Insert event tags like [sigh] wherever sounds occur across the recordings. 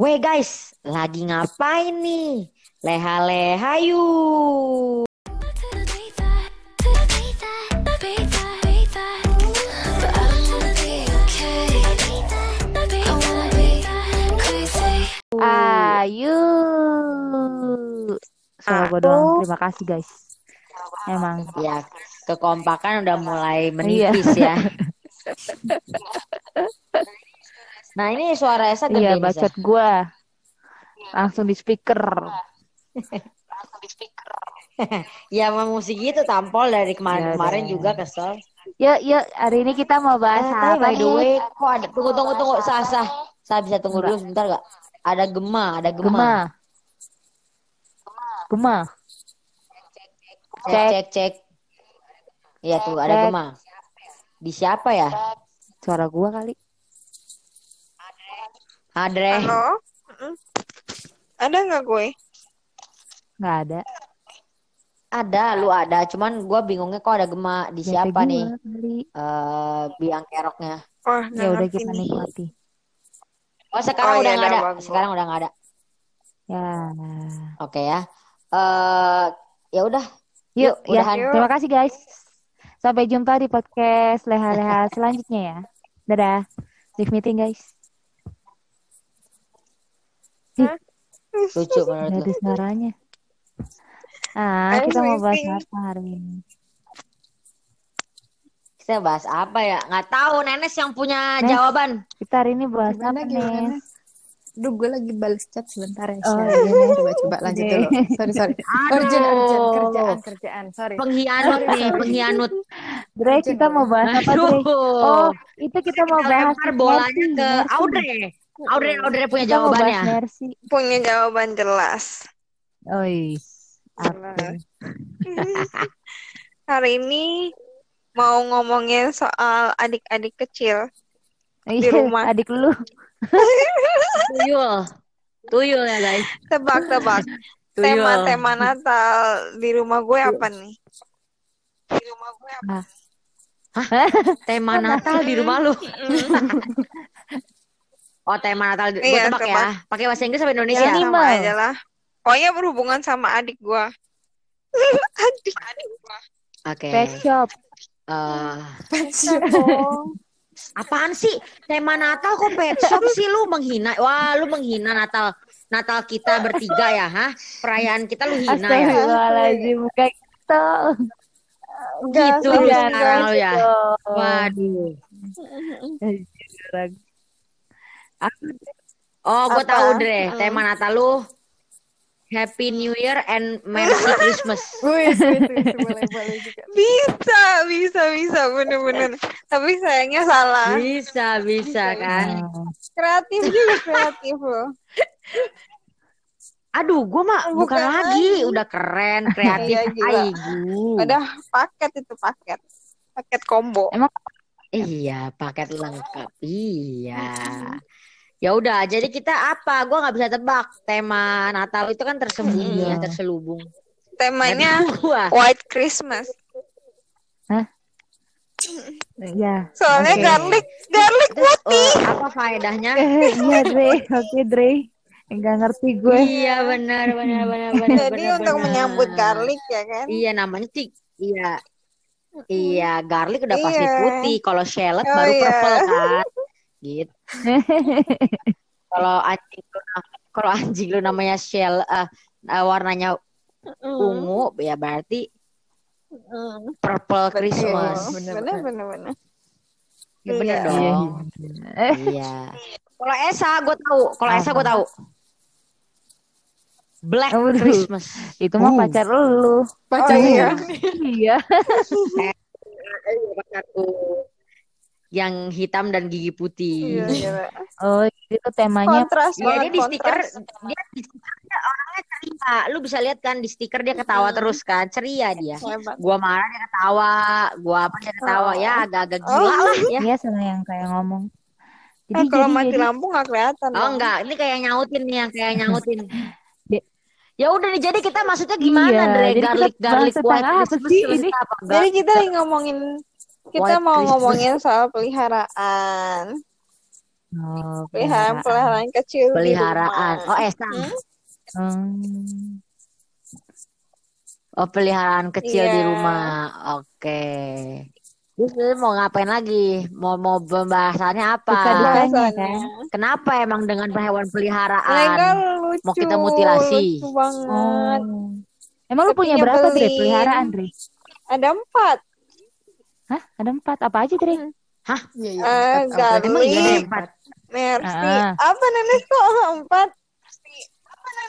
Weh guys, lagi ngapain nih? Leha-leha yuk. Ayu. Suara gue doang. Terima kasih guys. Emang. Ya, kekompakan udah mulai Iya. menipis ya. [laughs] Nah ini suara Esa gede Iya bacot gue. Langsung di speaker. [laughs] Ya sama musik gitu tampol dari kemarin-kemarin Yaudah. juga kesel. Yuk, yuk. Hari ini kita mau bahas Eh, apa by the way, kok ada tunggu tunggu tunggu sah sah. Saya bisa tunggu dulu sebentar gak? Ada gema, ada gema. Gema. Gema. Cek Cek. cek cek. Iya tuh ada gema. Di siapa ya? Suara gue kali. Adre. Halo? Ada nggak gue? Nggak ada. Ada, lu ada. Cuman gua bingungnya kok ada gema di Ya, siapa nih? Eh, biang keroknya. Nggak Ya udah kita nikmati. Oh sekarang Oh, udah iya, nggak udah ada. Sekarang udah nggak ada. Ya. Oke ya. Eh, ya udah. Yuk, ya. udahan. Terima kasih guys. Sampai jumpa di podcast leha-leha [laughs] selanjutnya ya. Dadah. Leave meeting guys. [laughs] Lucu menurut ada suaranya. Ah, I'm kita mau bahas apa hari ini? Kita bahas apa ya? Nggak tahu. Nenes yang punya Nes. jawaban. Kita hari ini bahas Gimana, apa gimana? nih? Aduh, gue lagi balas chat sebentar ya. Oh, iya. Coba, coba lanjut dulu. Sorry, sorry. Aduh. Urgent, urgent. Kerjaan, kerjaan. Sorry. Pengkhianat nih, pengkhianat. Dre, kita mau bahas apa, Dre? Oh, itu kita mau Kita bahas lempar bolanya ke. Audrey. Audrey, Audrey punya Kita jawabannya. Punya jawaban jelas. Oi. Hari ini mau ngomongin soal adik-adik kecil. Di Iya, rumah. Adik lu. Tuyul. Tuyul ya guys. Tebak-tebak. Tema-tema Natal di rumah gue apa nih? Di rumah gue apa? Tema Natal di rumah lu. Oh, tema Natal. Gue Iya, tebak ya. Pakai bahasa Inggris apa Ya, Indonesia? Ini sama mah. aja lah. Pokoknya berhubungan sama adik gue. [laughs] adik adik gue. Oke. Pet shop. Eh, Oh. apaan sih? Tema Natal kok pet shop sih lu menghina? Wah, lu menghina Natal Natal kita bertiga ya, hah? Perayaan kita lu hina ya? Astagfirullahaladzim. Kayak gitu. Gitu lu ya. gitu. Waduh. Oh, gue tahu Dre. Hmm. Tema Natal lu Happy New Year and Merry [laughs] Christmas. Wih, boleh, boleh juga. Bisa, bisa, bisa, bener-bener. Tapi sayangnya salah. Bisa, bisa kan? Kreatif juga, kreatif loh. Aduh, gue mah bukan, Bukan lagi. lagi. Udah keren, kreatif. Iya. Aigu. Udah paket itu paket. Paket combo. Iya, paket lengkap. Iya. Ya udah, jadi kita apa? Gua nggak bisa tebak. Tema Natal itu kan tersembunyi ya, Iya. terselubung. Temanya gua. White Christmas. ya. Soalnya Oke. garlic, garlic Terus eh, apa faedahnya? Eh, iya Dre. Oke Dre. Enggak ngerti gue. Iya, benar, benar, benar, benar. [laughs] Jadi benar, untuk benar. menyambut garlic ya kan. Iya, namanya sih. Iya. Iya, garlic udah pasti Iya. putih. Kalau shallot Oh, baru iya. purple [laughs] kan. Gitu. Kalau anjing lu kalau anjing lu namanya shell eh, eh, warnanya ungu ya berarti Mm. purple Betul. Christmas. Bener, Bener, bener, bener. Ya bener Iya. dong. Iya. Eh, Iya. Kalau Esa gue tahu. Kalau Esa gue tahu. Black Waduh. Christmas. itu mah Uh. pacar lu. Oh, iya. Pacarnya. Iya. Pacarku. [laughs] Yang hitam dan gigi putih. Iya, gila. Oh, itu temanya Kontras Iya dia di stiker dia di stiker dia orangnya ceria. Lu bisa lihat kan di stiker dia ketawa Mm. terus kan, ceria dia. Hebat. Gua marah dia ketawa, gua apa dia ketawa Oh. ya agak-agak Oh. gila lah ya. Iya sama yang kayak ngomong. Jadi Eh, kalau jadi mati jadi lampu nggak kelihatan. Oh enggak, ini kayak nyautin nih yang kayak nyautin. [laughs] Ya udah nih, jadi kita maksudnya gimana, Iya, Dre? jadi kita Garlic, garlic white apa Christmas sih terus ini? apa? Jadi kita lagi ngomongin kita White mau Christmas. ngomongin soal peliharaan. Oh, Peliharaan peliharaan. peliharaan kecil di Peliharaan. rumah. Oh, Esang. Hmm? Hmm. Oh, peliharaan kecil di Iya. rumah. Oke. Terus lu mau ngapain lagi? Mau mau pembahasannya apa? Kan? Kenapa emang dengan hewan peliharaan? Lucu. Mau kita mutilasi? Lucu banget. Oh. Emang lu Tapi punya berapa, Dre? nyebelin. Peliharaan, Dre? Ada empat. Hah? Ada empat. Apa aja, Dre? Iya, iya. Eh, empat. Apa? Emang iya ada Garlic, empat. Mercy. Ah. Apa nenek kok empat?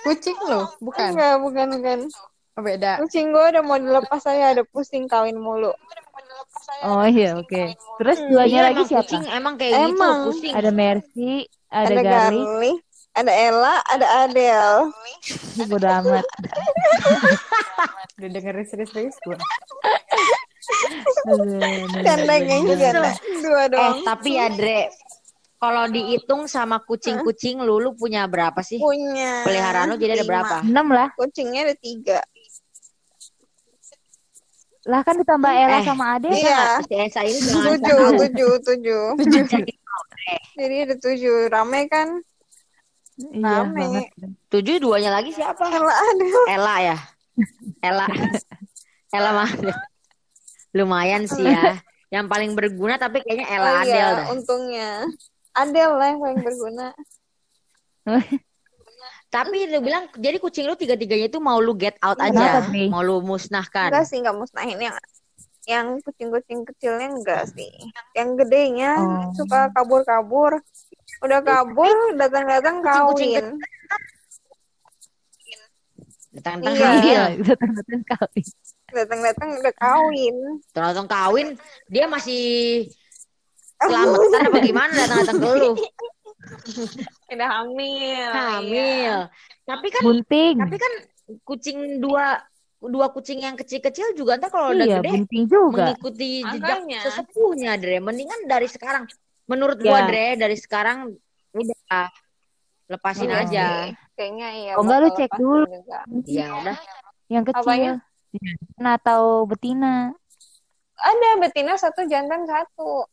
Kucing lo, bukan? Enggak, bukan, bukan. Oh, beda. Kucing gue udah mau dilepas saya, ada pusing kawin mulu. Oh iya, oke. Terus Hmm. duanya Iya, lagi siapa? kucing emang kayak gitu, Emang. pusing. Ada Mercy, ada, Ada Garlic. Ada Ella, ada Adele. Ih, Bodo amat. Udah dengerin serius-serius gue. Geng canda. Dua Eh, doang. tapi ya, Dre, kalau dihitung sama kucing-kucing lu, lu punya berapa sih? Punya. Peliharaan lu jadi ada berapa? Enam lah. Kucingnya ada tiga. Lah kan ditambah Ella Eh, sama Ade. Iya. Si Esa ini [laughs] Tujuh, tujuh, tujuh. Jadi, Jadi ada tujuh. Rame kan? Iya Rame. banget. Tujuh duanya lagi siapa? Ella ada. Ella ya. Ella. [laughs] Ella mah. Lumayan sih ya. Yang paling berguna tapi kayaknya Ella Oh Adel iya, dah. untungnya. Adele lah yang paling berguna. [laughs] Tapi lu bilang jadi kucing lu tiga-tiganya itu mau lu get out Kenapa, aja, Dre? mau lu musnahkan. Enggak sih, enggak musnahin yang yang kucing-kucing kecilnya enggak sih. Yang gedenya Oh. suka kabur-kabur. Udah kabur, datang-datang kawin. Datang-datang Iya. hamil, Iya, datang-datang kali. Datang-datang udah kawin. datang kawin, dia masih [laughs] selamatan apa gimana datang-datang ke lu? [laughs] Udah hamil. Hamil. Tapi kan Bunting. tapi kan kucing dua dua kucing yang kecil-kecil juga ntar kalau udah Iya, gede juga. mengikuti jejak Makanya. sesepuhnya Dre mendingan dari sekarang menurut gua Ya. Dre dari sekarang udah lepasin Iya. aja Kayaknya iya. Kok enggak lu cek dulu? juga. ya udah Yang kecil. Apanya? Nah, atau betina. Ada betina satu, jantan satu.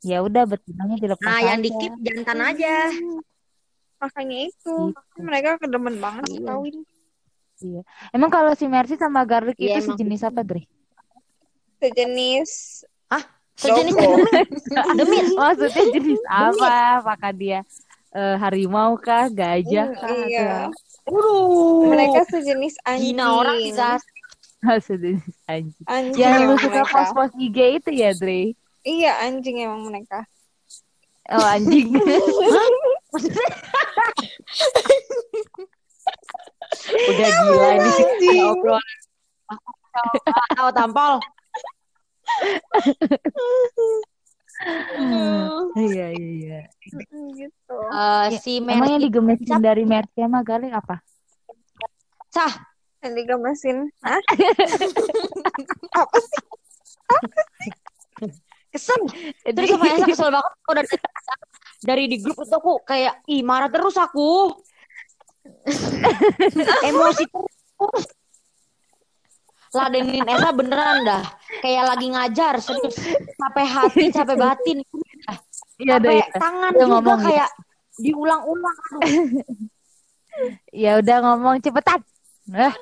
Ya udah betinanya dilepas nah yang aja. dikit jantan aja Makanya itu. Gitu. Mereka kedemen banget Iya. kawin. Iya. Emang kalau si Mercy sama Garlic Iya, itu emang. sejenis apa, Dre? Sejenis sejenis Dogo. demi Maksudnya jenis apa? Apakah dia eh, harimau kah, gajah kah? iya. Waduh. Mereka sejenis anjing. Hina orang bisa [laughs] sejenis anjing. Anjing Yang lu suka mereka. pos-pos IG itu ya, Dre? Iya, anjing emang mereka. Oh, anjing. [laughs] udah gila ya obrolan tahu tampol Iya, iya, iya. gitu. Eh, si Emang yang digemesin dari Mercy sama Garlic apa? sah Yang digemesin. Hah? [laughs] Apa sih? kesel terus sama Esa kesel banget kok dari dari di grup itu aku kayak ih marah terus aku [laughs] emosi terus ladenin Esa beneran dah kayak lagi ngajar serius capek hati capek batin Iya, capek iya. tangan Udah juga ngomong, ya. kayak diulang-ulang aduh. Ya udah ngomong cepetan. Eh,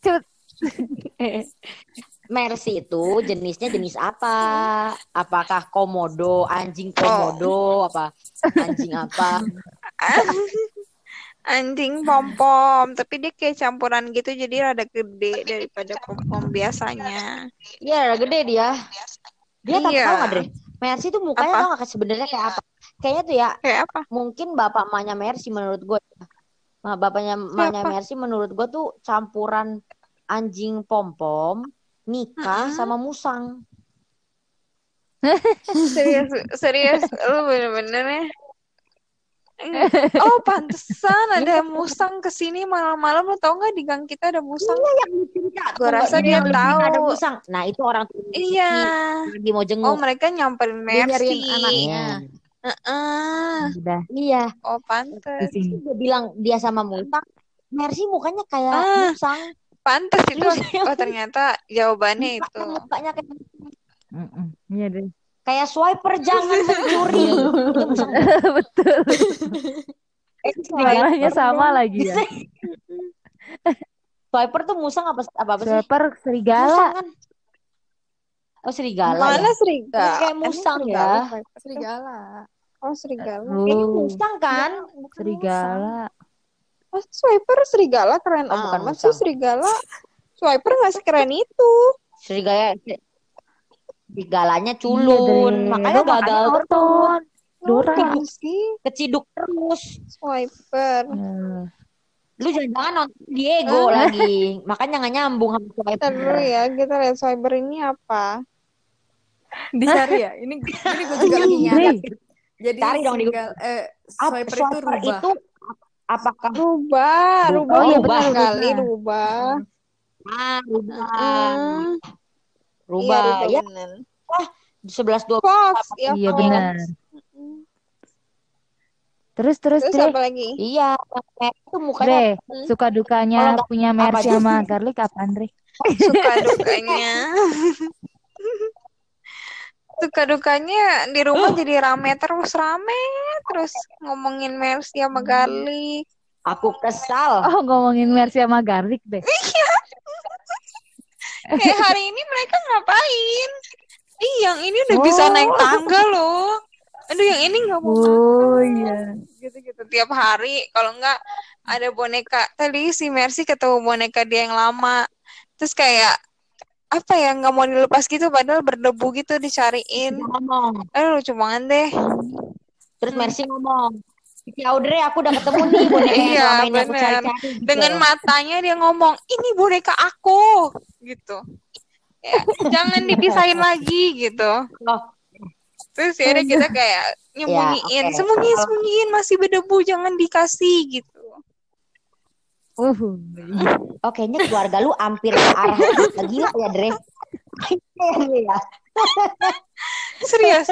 cepet. [laughs] Mercy itu jenisnya jenis apa? Apakah komodo, anjing komodo, apa anjing apa? [laughs] Anjing pom-pom. Tapi dia kayak campuran gitu, jadi rada gede daripada pom-pom biasanya. Iya, gede dia. Dia tak Iya. tahu nggak, Dre? Mercy tuh mukanya Apa? tau nggak sebenarnya kayak apa? Kayaknya tuh ya Kayak apa? mungkin bapak emaknya Mercy menurut gue. Nah, bapaknya Siapa? Mercy menurut gue tuh campuran anjing pom-pom, nikah sama musang. [laughs] Serius, serius. Lu bener-bener ya. [laughs] Oh, pantesan ada musang ke sini malam-malam. Lu tau nggak di gang kita ada musang? Gua rasa dia Yang lu bilang tahu. ada musang. Nah, itu orang tuh Iya. lagi mau Oh, jenguk. mereka nyamperin Dia Mercy. anaknya. Heeh. Udah. Iya. Oh, pantes. Dia bilang dia sama musang. Mercy mukanya kayak Ah. musang. Pantes itu. Lu kayak- Oh, ternyata jawabannya itu. Mukanya kayak. Iya deh. Kayak swiper jangan [laughs] mencuri. Musang. [laughs] Betul. [laughs] Eh. Warnanya sama lagi ya. Swiper tuh musang apa apa, apa sih? Swiper Musang serigala. kan? Oh serigala Mana ya. serigala? Kayak musang serigala, ya. Serigala. Oh, serigala. Ini Oh, musang kan? Bukan serigala. musang. Oh, swiper serigala keren. Oh, Ah, bukan masih musang. serigala. Swiper nggak sekeren itu. Serigala serigalanya Iya, culun. Dre. Makanya gagal terus. nonton. Dora. Sih, Keciduk terus. swiper. Eh, Lu jangan-jangan nonton Diego lagi. Makanya nggak nyambung sama swiper. dulu ya, kita lihat swiper ini apa. Dicari ya. Ini ini gue juga lagi Dre, nyari. Jadi Cari dong di eh, Apa swiper itu swiper rubah. itu apakah Rubah, Rubah. rubah Oh, iya, benar kali rubah. rubah. ah, rubah. Hmm, Rubah. iya, Ya, benar. 11 12 Fox, ya Iya Fox. benar. Terus terus Terus Dre, apa lagi? Iya, itu mukanya Dre, Hmm. suka dukanya nggak- punya Mercy sama sih? Garlic apa Andre? Suka dukanya. Suka dukanya di rumah jadi rame terus rame terus ngomongin Mercy sama Garlic. aku kesal. Oh ngomongin Mercy sama Garlic deh. Kayak hari ini mereka ngapain? Ih, yang ini udah bisa Oh. naik tangga loh. Aduh, yang ini nggak mau Oh iya. gitu-gitu tiap hari. Kalau nggak ada boneka. Tadi si Mercy ketemu boneka dia yang lama. Terus kayak apa ya nggak mau dilepas gitu padahal berdebu gitu dicariin. Ngomong. Aduh lucu banget deh. Terus Mercy ngomong. Si Audrey aku udah ketemu nih [laughs] boneka yang Iya, ini aku cari-cari. gitu. Dengan matanya dia ngomong, ini boneka aku gitu. Ya, jangan dipisahin [laughs] lagi gitu. Oh, Terus ya kita kayak [laughs] nyembunyiin, oke. sembunyiin, sembunyiin masih berdebu, jangan dikasih gitu. Uh. oh, kayaknya keluarga lu hampir ke arah gila ya, Dre. Iya. Serius,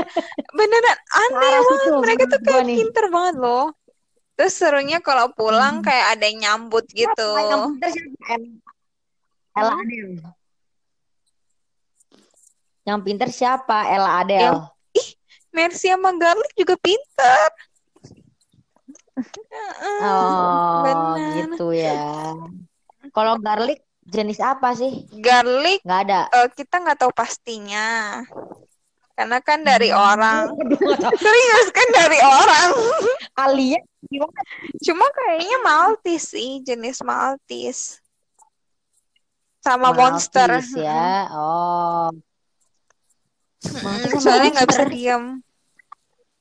beneran aneh Parah banget. situ, Mereka tuh kayak pinter banget loh. Terus serunya kalau pulang kayak ada yang nyambut gitu. Siapa? Ella Adel. Yang pinter siapa? Ella Adel. Yang- Mercy sama Garlic juga pinter. Heeh, Oh, bener. gitu ya. Kalau garlic jenis apa sih? Garlic Nggak ada. eh, kita nggak tahu pastinya. Karena kan dari orang. [laughs] Nggak tahu. Serius kan dari orang. [laughs] Alia gimana? Cuma kayaknya Maltese sih, jenis Maltese. Sama monster. Maltese ya. Oh. Mm, Maltese sama Soalnya nggak bisa monster. diam.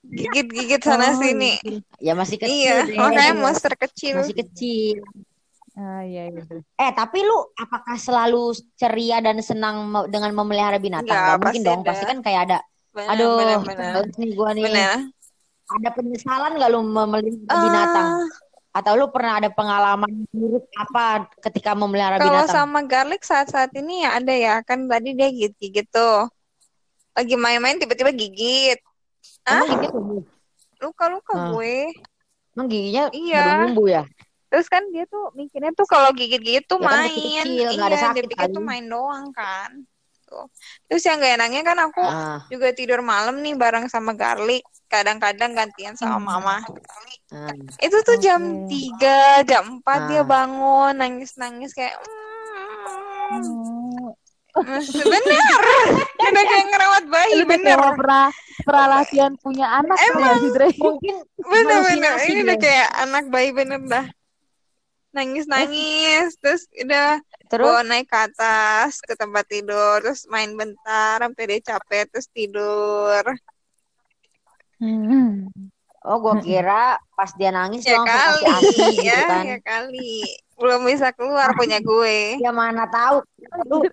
Gigit-gigit sana Oh, sini. Ya masih kecil. Iya, deh. makanya monster kecil. masih kecil. Ah iya iya. Eh, tapi lu apakah selalu ceria dan senang dengan memelihara binatang? Nggak, Nggak mungkin pasti dong. ada. Pasti kan kayak ada. Benar, Aduh, bagus nih gua nih. Benar. Ada penyesalan nggak lu memelihara binatang? Ah, Atau lu pernah ada pengalaman buruk apa ketika memelihara kalau binatang? sama garlic saat-saat ini ya ada ya. Kan tadi dia gigit-gigit tuh. Lagi main-main tiba-tiba gigit. Emang gigit tumbuh? Luka-luka Ah. gue. Emang giginya Iya. baru numbuh ya? Terus kan dia tuh mikirnya tuh kalau gigit-gigit tuh Ya kan main. nggak ada iya, sakit dia pikir tuh main doang kan. Tuh. Terus yang gak enaknya kan aku Ah, juga tidur malam nih bareng sama Garlic. Kadang-kadang gantian sama mama. ah. Itu tuh jam Oke. 3, jam 4 dia Ah. bangun nangis-nangis kayak Oh, "Mm, bener. [laughs] Udah kayak ngerawat bayi lu bener. pernah latihan punya anak Emang. Mungkin Bener-bener. halusinasi Ini dia. udah kayak anak bayi bener dah. Nangis-nangis. Terus udah terus bawa naik ke atas ke tempat tidur. Terus main bentar sampai dia capek. Terus tidur. Hmm. oh gua kira pas dia nangis Ya kali. kasih ASI gitu Ya, kan. ya kali. Belum bisa keluar punya gue. Ya mana tahu lu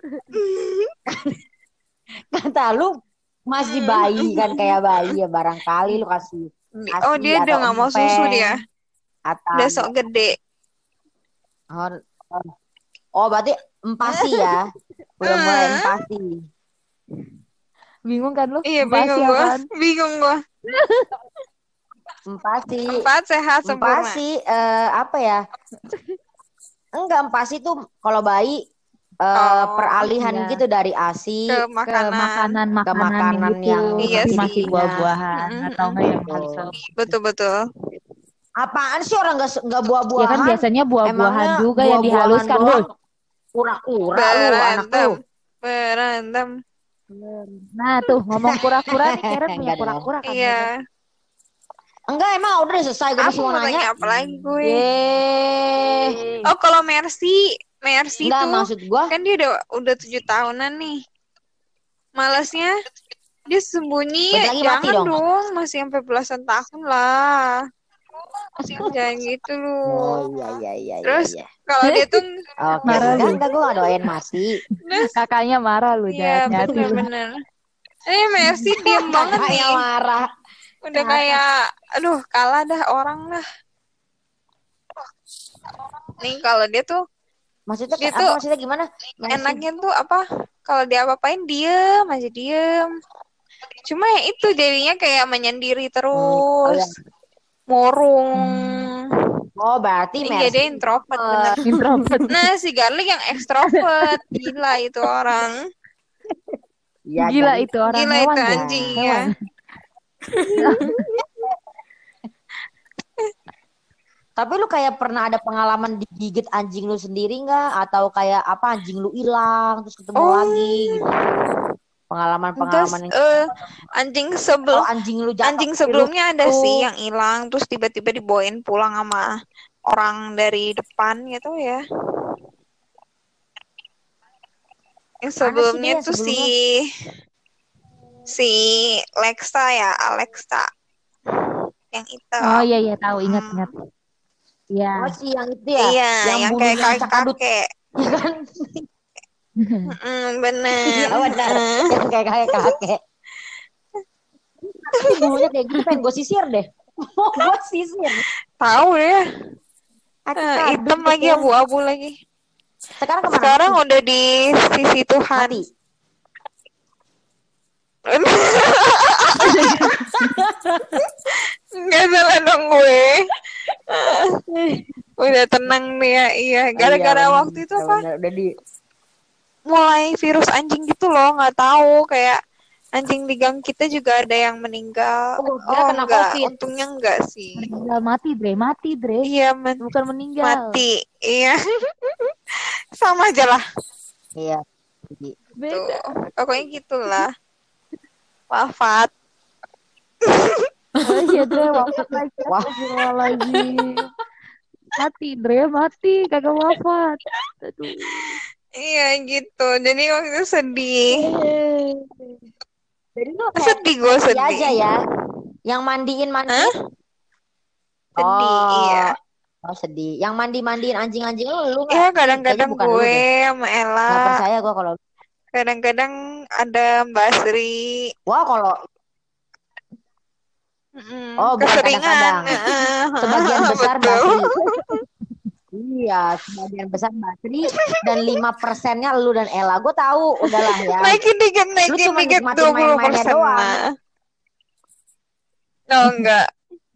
kata lu masih bayi kan kayak bayi ya barangkali lu kasih Oh ASI dia udah nggak mau susu dia. atau Udah sok gede. Oh, oh berarti empati ya [laughs] udah mulai Hmm. empati Bingung kan lu? Iya Empati bingung gua. apaan? [laughs] Bingung gua. empati Empat sehat sempurna. empati eh, apa ya enggak empati tuh kalau bayi eh, Oh, peralihan iya. gitu dari ASI ke ke makanan. makanan makanan, makanan gitu yang Iya tapi sih. masih buah-buahan Mm-mm. atau enggak yang Betul betul. Apaan sih orang nggak nggak ya buah-buahan kan biasanya buah-buahan juga yang buah-buahan dihaluskan? Hul. kura-kura lu anak Berantem. lu Berantem. nah tuh ngomong kura-kura nih Karen punya kura-kura kan Iya. enggak emang udah selesai gue masih mau mau nanya apa lagi gue? Yeay. Oh kalau Mercy, Mercy enggak tuh maksud gua kan dia udah udah tujuh tahunan nih. Malasnya dia sembunyi ya jangan dong. dong. masih sampai belasan tahun lah. Jangan gitu lu. oh iya iya iya Terus iya, iya. kalau dia tuh [laughs] oke Marah enggak lu. enggak gue gak doain mati kakaknya marah lu Iya jahat bener-bener. Eh Mercy diem [laughs] banget nih. Marah Udah kayak, aduh kalah dah orang lah. Nih kalau dia tuh maksudnya Dia apa tuh maksudnya gimana Mercy? enaknya tuh apa? Kalau dia apa-apain diem aja diem. Cuma ya itu jadinya kayak menyendiri terus, murung. oh berarti Iya Mercy dia introvert bener. introvert Nah si Garlic yang ekstrovert, gila itu orang. Iya, gila jadi- itu orang Gila hewan itu tuh. anjing ya. Tapi lu kayak pernah ada pengalaman digigit anjing lu sendiri nggak? Atau kayak apa anjing lu hilang terus ketemu Oh. lagi gitu? Terus Pengalaman-pengalaman yang eh, anjing sebelum anjing lu jatuh anjing lu- sebelumnya ada tuh. sih yang hilang terus tiba-tiba dibawain pulang sama orang dari depan gitu ya. Yang sebelumnya tuh si si Lexa ya, Alexa. Yang itu. oh iya iya tahu ingat Hmm. ingat Iya. Oh si yang itu ya? Iya, yang, bulunya kayak kakek. [laughs] ya kan? [laughs] Mm, bener. Iya benar. Kayak kayak kakek. Tapi bulunya kayak gitu pengen gue sisir deh. [laughs] Mau gue sisir. Tahu ya. Kadut hitam lagi gitu. abu-abu lagi. Sekarang ke mana? Sekarang udah di sisi Tuhan. Mati. [laughs] Nggak salah dong gue. Udah tenang nih ya, iya. Gara-gara Iya, waktu itu apa? Udah di Mulai virus anjing gitu loh, nggak tahu kayak anjing di gang kita juga ada yang meninggal. Oh, Oh kena enggak, COVID. untungnya enggak sih. meninggal mati Dre mati Dre Iya, men- bukan meninggal mati. Iya. [laughs] Sama aja lah. Iya. Beda Tuh. Pokoknya gitulah. Wafat. oh iya Dre wafat lagi [laughs] Wah. Astagfirullahaladzim mati Dre mati kagak wafat aduh Iya gitu. Jadi waktu itu sedih. Jadi lu kayak Sedih gue Iya sedih. aja ya. Yang mandiin mandi. Hah? Sedih, Oh. iya. Oh sedih. Yang mandi mandiin anjing-anjing lu lu Iya kadang-kadang lu gue deh. sama Ella. percaya gua kalau. Kadang-kadang ada Mbak Sri. Wah kalau Mm, Oh, keseringan. kadang-kadang. Heeh. sebagian [laughs] besar Betul. Basri. [laughs] iya, sebagian besar Basri dan lima persennya lu dan Ella. Gue tahu, udahlah ya. Naikin dikit, naikin dikit 20 main-mainnya persen doang. lah. No, enggak.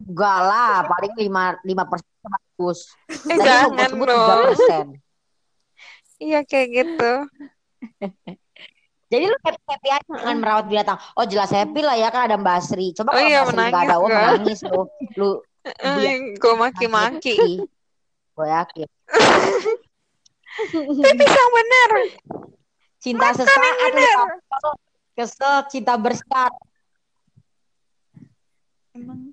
Enggak lah, paling lima lima persen bagus. Eh, jangan persen. Iya kayak gitu. Jadi lu happy, happy aja dengan merawat binatang. Oh jelas happy lah ya kan ada Mbak Sri. Coba Oh kalau iya, Mbak Sri nggak ada, oh menangis lu. Lu [laughs] Eh, gue maki-maki. [laughs] Gue yakin. [laughs] Tapi yang bener. Cinta Makan sesaat bener. kesel, cinta bersaat. Emang.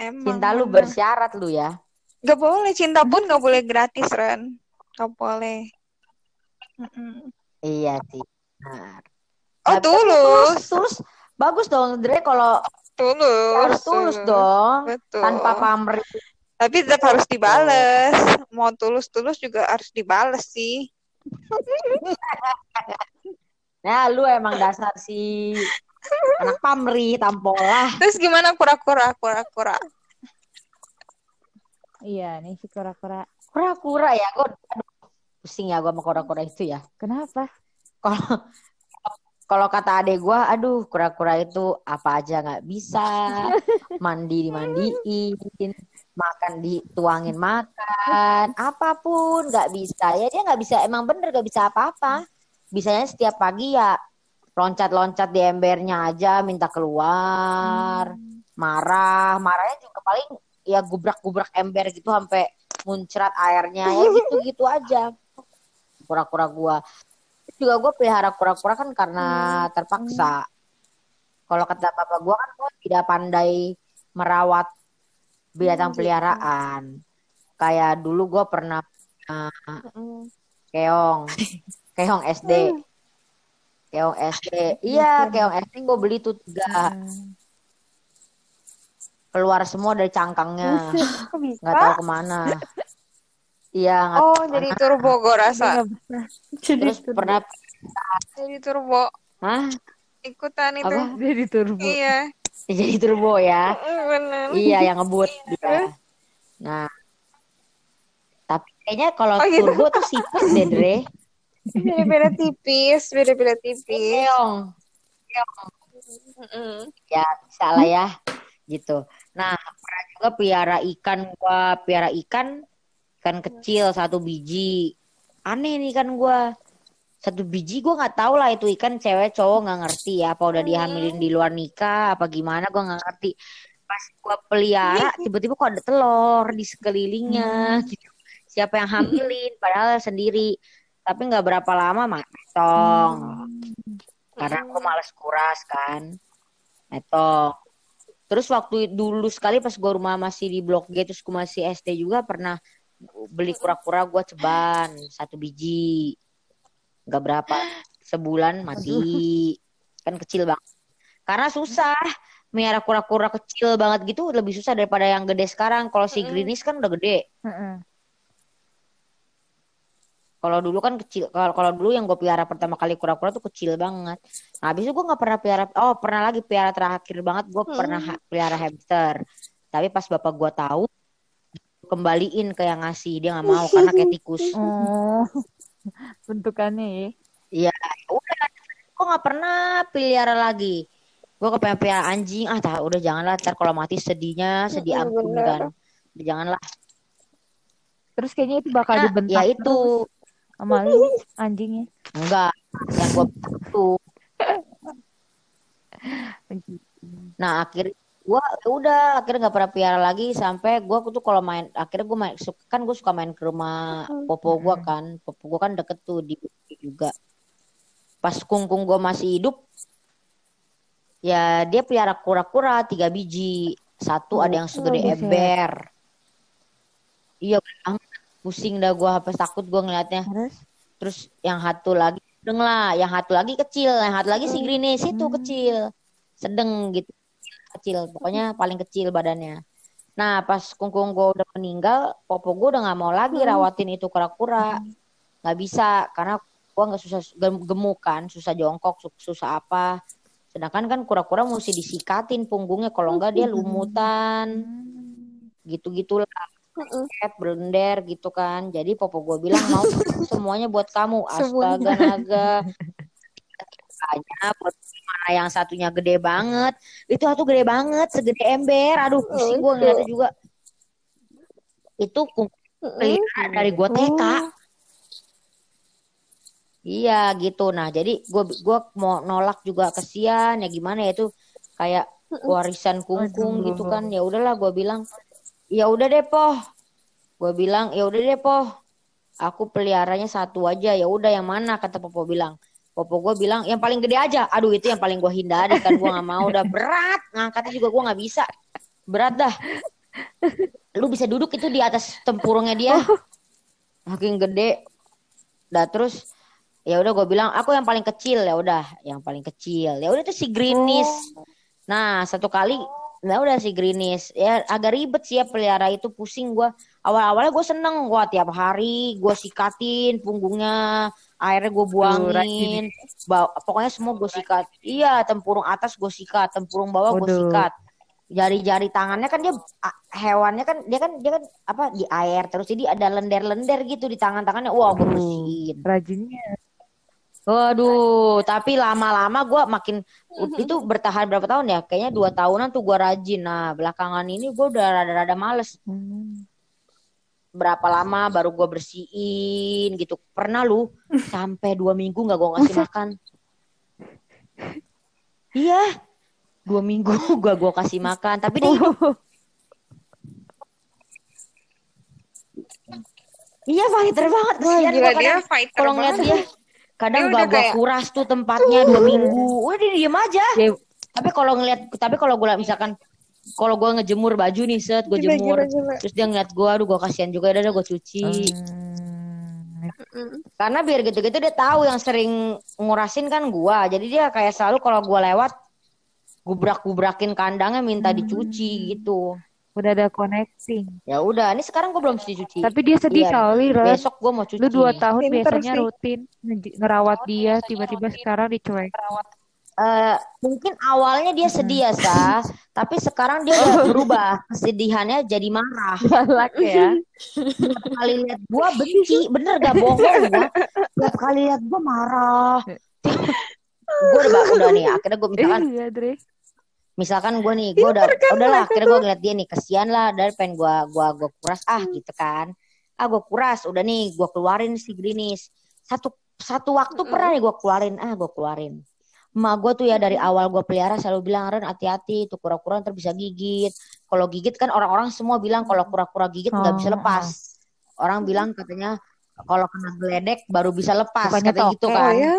Emang. Cinta lu bersyarat lu ya. Gak boleh, cinta pun gak boleh gratis, Ren. Gak boleh. Mm-mm. Iya sih. Benar. Oh, Tapi tulus, tulus. tulus. Bagus dong, Dre kalau Tulus. harus tulus dong. Betul. Tanpa pamrih. Tapi tetap harus dibales. [laughs] Mau tulus-tulus juga harus dibales sih. [laughs] Nah, lu emang dasar si anak pamrih, tampolah. Terus gimana kura-kura, kura-kura? iya nih si kura-kura Kura-kura ya, gue pusing ya gue sama kura-kura itu ya. kenapa Kalau kalau kata adek gue, aduh kura-kura itu apa aja nggak bisa, [laughs] mandi dimandiin, makan dituangin makan apa pun nggak bisa. Ya dia nggak bisa emang bener nggak bisa apa-apa. Bisanya setiap pagi ya loncat-loncat di embernya aja minta keluar marah. Marahnya juga paling ya gubrak-gubrak ember gitu sampai muncrat airnya. Ya gitu-gitu aja. Kura-kura gua. Juga gue pelihara kura-kura kan karena terpaksa. Kalau kata papa gua kan gua tidak pandai merawat binatang peliharaan. Kayak dulu gua pernah uh, [laughs] keong. Keong SD keong SD iya keong. SD gue beli tuh tiga. Keluar semua dari cangkangnya. Nggak tahu ke mana. Iya Oh, jadi turbo gue rasa. Bisa. terus pernah Jadi turbo. Hah? Ikutan itu. apa? Jadi turbo. Iya. Jadi turbo ya. Bener. iya yang ngebut dia. Nah. Tapi kayaknya kalau Oh, gitu. turbo tuh sipit deh Dre. Beda-beda tipis, beda-beda tipis. keong. Mm-mm. ya bisa lah ya. Gitu. Nah pernah juga piara ikan gua. Piara ikan ikan kecil satu biji. Aneh nih kan gua satu biji gua nggak tahu lah itu. Ikan cewek cowok nggak ngerti ya apa udah dihamilin di luar nikah apa gimana gua nggak ngerti. Pas gua pelihara tiba-tiba kok ada telur di sekelilingnya gitu. Siapa yang hamilin? Padahal sendiri. Tapi nggak berapa lama matong karena aku males kuras kan. Metong. Terus waktu dulu sekali pas gua rumah masih di blok G terus gua masih SD juga pernah beli kura-kura gua ceban satu biji nggak berapa sebulan mati kan kecil banget karena susah miara kura-kura kecil banget gitu lebih susah daripada yang gede sekarang kalau si Greenish kan udah gede. Kalau dulu kan kecil. Kalau kalau dulu yang gue piara pertama kali kura-kura tuh kecil banget. Nah, habis itu gue nggak pernah piara. Oh, pernah lagi piara terakhir banget. Gue pernah piara hamster. Tapi pas bapak gue tahu, kembaliin ke yang ngasih. Dia nggak mau karena kayak tikus. Oh. [laughs] Bentukannya ya. Udah, gue nggak pernah pelihara lagi. Gue kepengen piara anjing. Ah, tak, udah janganlah. Ntar kalau mati sedihnya, sedih ampun kan. Udah janganlah. Terus kayaknya itu bakal Nah, dibentak ya itu. sama lu anjingnya. Enggak. Yang gue [laughs] itu. Nah akhirnya gua ya udah akhirnya nggak pernah piara lagi sampai gua tuh kalau main akhirnya gua main kan gue suka main ke rumah popo gua kan. Popo gua kan deket tuh di juga. Pas kungkung gua masih hidup ya dia piara kura-kura tiga biji. Satu ada yang segede buset. ember. Iya pusing dah gua habis takut gua ngeliatnya. Terus? Terus yang satu lagi sedeng lah. Yang satu lagi kecil yang satu lagi si Grinis itu kecil. Sedeng gitu kecil pokoknya paling kecil badannya. Nah pas kungkung gue udah meninggal popo gue udah nggak mau lagi rawatin itu kura-kura. Nggak bisa karena gue nggak susah gem- gemuk kan susah jongkok su- susah apa. Sedangkan kan kura-kura mesti disikatin punggungnya kalau enggak dia lumutan. Gitu-gitulah. Cat, blender gitu kan. Jadi popo gue bilang mau [laughs] semuanya buat kamu. Astaga naga. Makanya buat yang satunya gede banget. Itu satu gede banget segede ember. Aduh pusing gue ngeliatnya juga. Itu kung- pelihara dari gue TK iya gitu. Nah jadi gue gua mau nolak juga. Kesian ya gimana ya itu? Kayak warisan kungkung gitu kan. Ya udahlah gue bilang ya udah deh poh. Gue bilang ya udah deh poh. Aku peliharanya satu aja. Ya udah yang mana? Kata popo bilang popo gue bilang yang paling gede aja. Aduh itu yang paling gue hindari kan gue nggak mau. Udah berat ngangkatnya juga gue nggak bisa. Berat dah. Lu bisa duduk itu di atas tempurungnya dia. Makin gede. Dah terus ya udah gue bilang aku yang paling kecil. Ya udah yang paling kecil. Ya udah tuh si Greenish nah satu kali nah udah si Greenish ya agak ribet sih ya pelihara itu pusing gue awal-awalnya gue seneng gua tiap hari gue sikatin punggungnya airnya gue buangin. Ba- pokoknya semua gue sikat. Iya tempurung atas gue sikat tempurung bawah gue sikat. Jari-jari tangannya kan dia hewannya kan dia kan dia kan apa di air terus. Jadi ada lender-lender gitu di tangan-tangannya. Wah gue bersihin. rajinnya. Waduh, tapi lama-lama gue makin itu bertahan berapa tahun ya? Kayaknya dua tahunan tuh gue rajin. Nah, belakangan ini gue udah rada-rada males. Hmm. Berapa lama baru gue bersihin gitu. Pernah lu [laughs] sampai dua minggu nggak gue kasih makan? [laughs] Iya, dua minggu [laughs] gue gue kasih makan. Tapi dia hidup. Iya fighter banget. Kesian gua dia kadang fighter kalau ngeliat dia. Kadang gak gue kayak- kuras tuh tempatnya dua minggu. Udah dia diem aja. Ya, Tapi kalau ngeliat, tapi kalau gue misalkan kalau gue ngejemur baju nih set, gue jemur. gila, gila. Terus dia ngeliat gue, aduh gue kasihan juga, udah gue cuci. hmm. Mm. Karena biar gitu-gitu dia tahu yang sering ngurasin kan gue. Jadi dia kayak selalu kalau gue lewat, gubrak-gubrakin kandangnya minta dicuci gitu. Udah ada connecting. Ya udah, ini sekarang gue belum cuci-cuci. Tapi dia sedih Iya, kali, Ren. Besok gue mau cuci. Lu dua tahun Pinter biasanya sih. rutin nge- ngerawat dia, tiba-tiba sekarang dicuek. Eh, mungkin awalnya dia sedih ya, Sa. [laughs] Tapi sekarang dia udah berubah. Kesedihannya jadi marah. [laughs] Galak ya. Tiap kali lihat gua benci, bener gak bohong gua. Tiap kali lihat gua marah. [laughs] gua udah udah nih, akhirnya gua misalkan Iya, Dre. Misalkan gua nih, gua udah udahlah akhirnya gua ngeliat dia nih, kesian lah dari pengen gua gua gua kuras ah gitu kan. Ah gua kuras, udah nih gua keluarin si Grinis. Satu satu waktu pernah nih gua keluarin, ah gua keluarin. Emak gue tuh ya dari awal gue pelihara selalu bilang Ren hati-hati tuh kura-kura ntar bisa gigit. Kalau gigit kan orang-orang semua bilang kalau kura-kura gigit nggak bisa Oh, lepas. Orang bilang katanya kalau kena geledek baru bisa lepas Bukannya katanya gitu kan. Oh ya?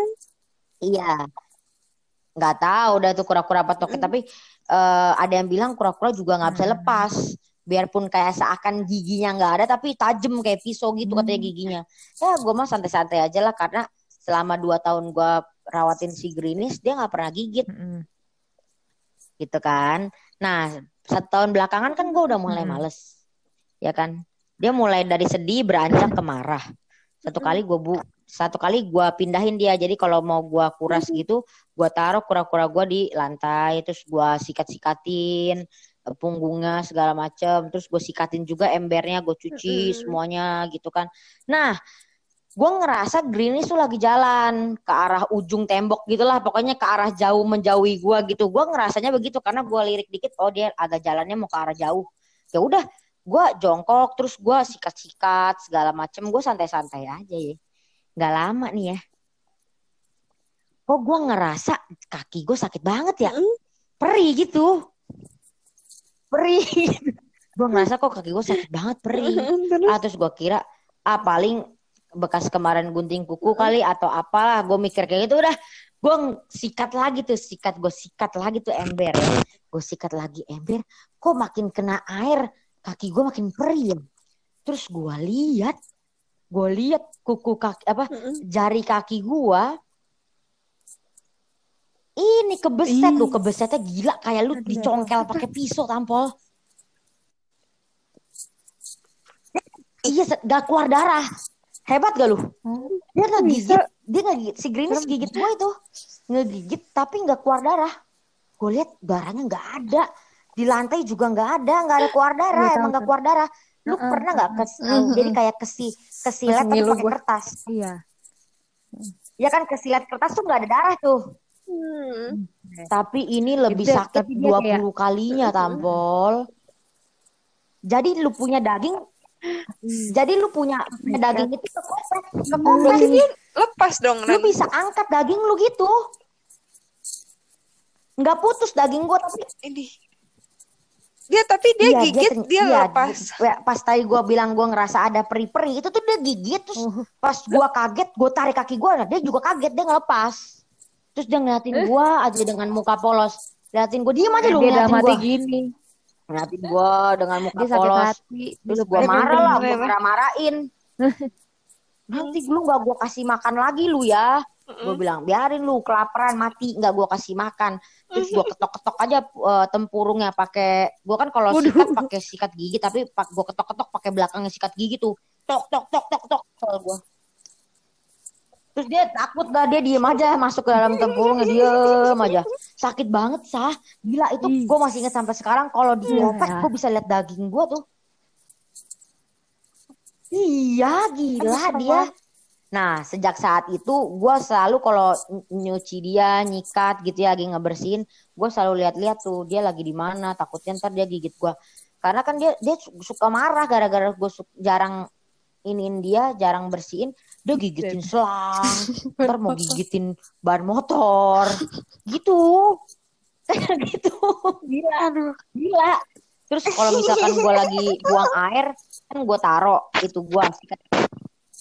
Iya. Nggak tahu udah tuh kura-kura apa toke tapi eh, ada yang bilang kura-kura juga nggak bisa Hmm. lepas. Biarpun kayak seakan giginya nggak ada tapi tajam kayak pisau gitu katanya Hmm. giginya. Ya gue mah santai-santai aja lah karena selama dua tahun gue rawatin si Greenish dia nggak pernah gigit Mm-mm. gitu kan. Nah, satu tahun belakangan kan gue udah mulai Hmm. males, ya kan. Dia mulai dari sedih beranjak ke marah. Satu kali gue bu, satu kali gue pindahin dia. Jadi kalau mau gue kuras gitu, gue taruh kura-kura gue di lantai, terus gue sikat-sikatin eh, punggungnya segala macem, terus gue sikatin juga embernya, gue cuci semuanya gitu kan. Nah, gue ngerasa Greenish tuh lagi jalan ke arah ujung tembok gitulah. Pokoknya ke arah jauh menjauhi gue gitu. Gue ngerasanya begitu karena gue lirik dikit oh dia agak jalannya mau ke arah jauh. Ya udah gue jongkok terus gue sikat-sikat segala macem. Gue santai-santai aja ya nggak lama nih ya. Kok gue ngerasa kaki gue sakit banget ya? Perih gitu. Perih. [laughs] Gue ngerasa kok kaki gue sakit banget perih. Terus? ah terus gue kira ah paling bekas kemarin gunting kuku kali atau apalah. Gue mikir kayak gitu udah gue sikat lagi tuh sikat gue sikat lagi tuh ember gue sikat lagi ember kok makin kena air kaki gue makin perih ya. terus gue lihat gue lihat kuku kaki apa Mm-mm. jari kaki gue ini kebeset Ih. lu kebesetnya gila kayak lu Aduh, dicongkel pakai pisau tampol. Iya gak keluar darah. Hebat gak lu? Oh, dia nggak gigit dia nggak gigit si Greenish gigit gua itu. Ngegigit tapi nggak keluar darah. Gue lihat darahnya nggak ada. Di lantai juga nggak ada nggak ada keluar darah emang nggak keluar darah lu Heeh, pernah nggak kes heeh. jadi kayak kesi kesilet Masih tapi pakai kertas? Iya. ya kan kesilet kertas tuh nggak ada darah tuh. Hmm. tapi ini lebih Itu, sakit dia 20 kayak- kalinya tampol jadi lu punya daging jadi lu punya, punya daging itu kekopek Berarti dia lepas dong, lu Ren. bisa angkat daging lu gitu. Nggak putus daging gua tapi Ini. Dia tapi dia Iya, gigit, dia, iya, lepas. di- ya, pas tadi gua bilang gua ngerasa ada peri-peri itu tuh dia gigit terus Oh. pas gua kaget gua tarik kaki gua nah, dia juga kaget dia ngelepas. Terus dia ngeliatin gua aja dengan muka polos. Liatin gua diem aja lu Dia ngeliatin gua. gini. ngeliatin gua dengan muka Dia sakit polos. hati. terus Dia gua lebih- marah lah gua Kenapa? marah-marahin. [laughs] Nanti lu nggak gua kasih makan lagi lu ya. Gue bilang biarin lu kelaparan mati. Nggak gua kasih makan terus gua ketok-ketok aja eh, tempurungnya pakai gua kan kalau sikat pakai sikat gigi tapi pak gua ketok-ketok pakai belakangnya sikat gigi tuh. Tok tok tok tok tok soal gua. Terus dia takut dah dia diem aja masuk ke dalam tempurungnya diem aja. Sakit banget sah gila itu gue masih ingat sampai sekarang kalau di Iya. kopek gue bisa lihat daging gua tuh. Iya gila dia. Nah, sejak saat itu gue selalu kalau ny- nyuci dia, nyikat gitu ya, lagi ngebersihin, gue selalu lihat-lihat tuh dia lagi di mana. Takutnya ntar dia gigit gue. Karena kan dia dia su- suka marah gara-gara gue jarang iniin dia, jarang bersihin, dia gigitin selang, [laughs] ntar mau gigitin ban motor, gitu, [laughs] gitu, gila, gila. Terus kalau misalkan gue lagi buang air, kan gue taro itu gue sikat,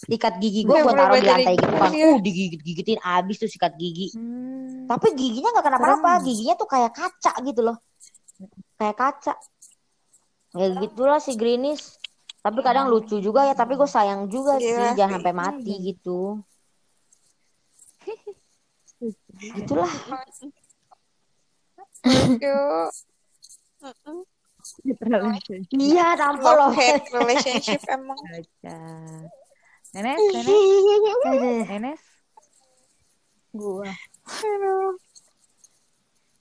sikat gigi gue Iya, gue taruh di lantai gitu kan, uh digigit-gigitin abis tuh sikat gigi. Hmm. Tapi giginya nggak kenapa-napa, giginya tuh kayak kaca gitu loh, kayak kaca. Ya gitulah si Greenish. Tapi kadang lucu juga ya, tapi gue sayang juga sih, Gila jangan sih. sampai mati gitu. [laughs] Gitulah. Yuk. Iya, tampol loh. Hate relationship emang. Nenes, nenes, nenes. Gua.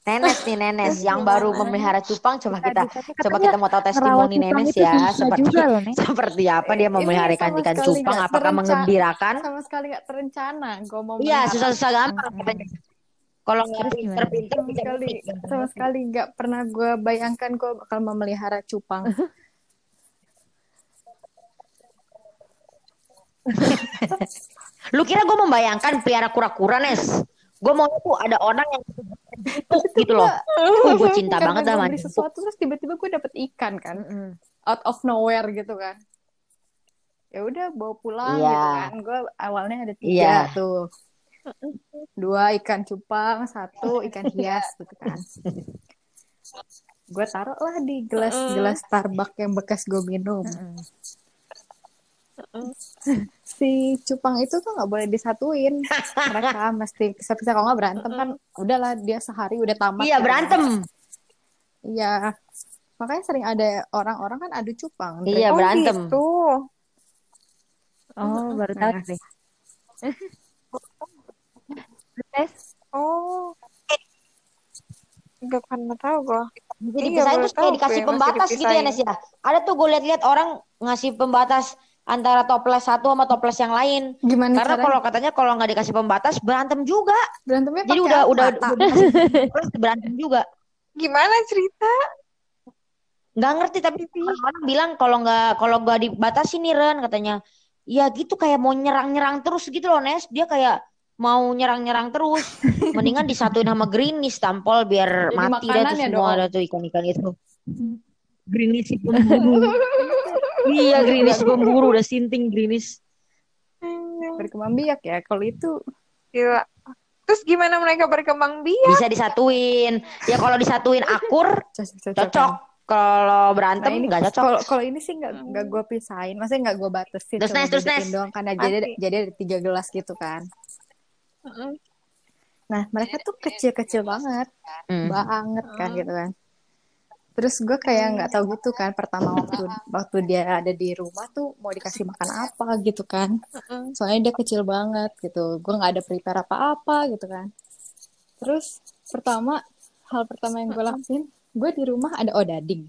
Nenes nih Nenes yang baru memelihara cupang coba kita coba kita mau tahu testimoni Nenes ya. seperti juga seperti apa dia memelihara ikan-ikan cupang? Apakah mengembirakan? Sama sekali nggak terencana. Gue mau iya susah-susah gampang katanya kalau nggak pinter-pinter sama sekali nggak pernah gue bayangkan gue bakal memelihara cupang [laughs] lu kira gue membayangkan piara kura-kura Nes? Gue mau tuh ada orang yang empuk gitu loh. uh, gue [laughs] cinta Karena banget sama sesuatu terus tiba-tiba gue dapet ikan kan Mm-mm. out of nowhere gitu kan. Ya udah bawa pulang Iya. gitu kan. Gue awalnya ada tiga Iya. tuh. Dua ikan cupang satu ikan hias gitu kan. Gue taruh lah di gelas gelas Starbucks yang bekas gue minum. [laughs] si cupang itu tuh nggak boleh disatuin mereka mesti bisa-bisa kalau nggak berantem kan udahlah dia sehari udah tamat iya kan. berantem iya makanya sering ada orang-orang kan adu cupang iya Oh berantem gitu. Oh, baru tahu. Nenes, Oh. Gak pernah tahu gue. Jadi Iya, dipisahin baru terus kayak dikasih pembatas gitu ya Nes ya. Ada tuh gue lihat-lihat orang ngasih pembatas antara toples satu sama toples yang lain. gimana Karena kalau katanya kalau nggak dikasih pembatas berantem juga. berantemnya Jadi udah apa? udah udah toples berantem juga. Gimana cerita? Nggak ngerti tapi orang bilang kalau nggak kalau nggak dibatasi nih Ren katanya. Ya gitu kayak mau nyerang-nyerang terus gitu loh Nes. Dia kayak mau nyerang-nyerang terus. [laughs] Mendingan disatuin sama greenish tampol biar Jadi mati dah tuh makanannya semua dong. ada tuh ikan-ikan itu. Greenish si pemburu. Iya greenish pemburu udah sinting greenish. berkembang biak ya kalau itu Gila. Terus gimana mereka berkembang biak? Bisa disatuin. Ya kalau disatuin akur cocok. Kalau Nah, berantem ini nggak cocok. kalau kalau ini sih nggak nggak gue pisahin, maksudnya nggak gue batasin, Terus, Nes, terus, Nes. doang karena jadi Pasti. jadi ada tiga gelas gitu kan. Nah mereka tuh kecil-kecil banget, Hmm. banget kan gitu kan. Terus gue kayak nggak tahu gitu kan pertama waktu waktu dia ada di rumah tuh mau dikasih makan [laughs] apa gitu kan. Soalnya dia kecil banget gitu, gue nggak ada prepare apa-apa gitu kan. Terus pertama hal pertama yang gue lakuin, gue di rumah ada odading.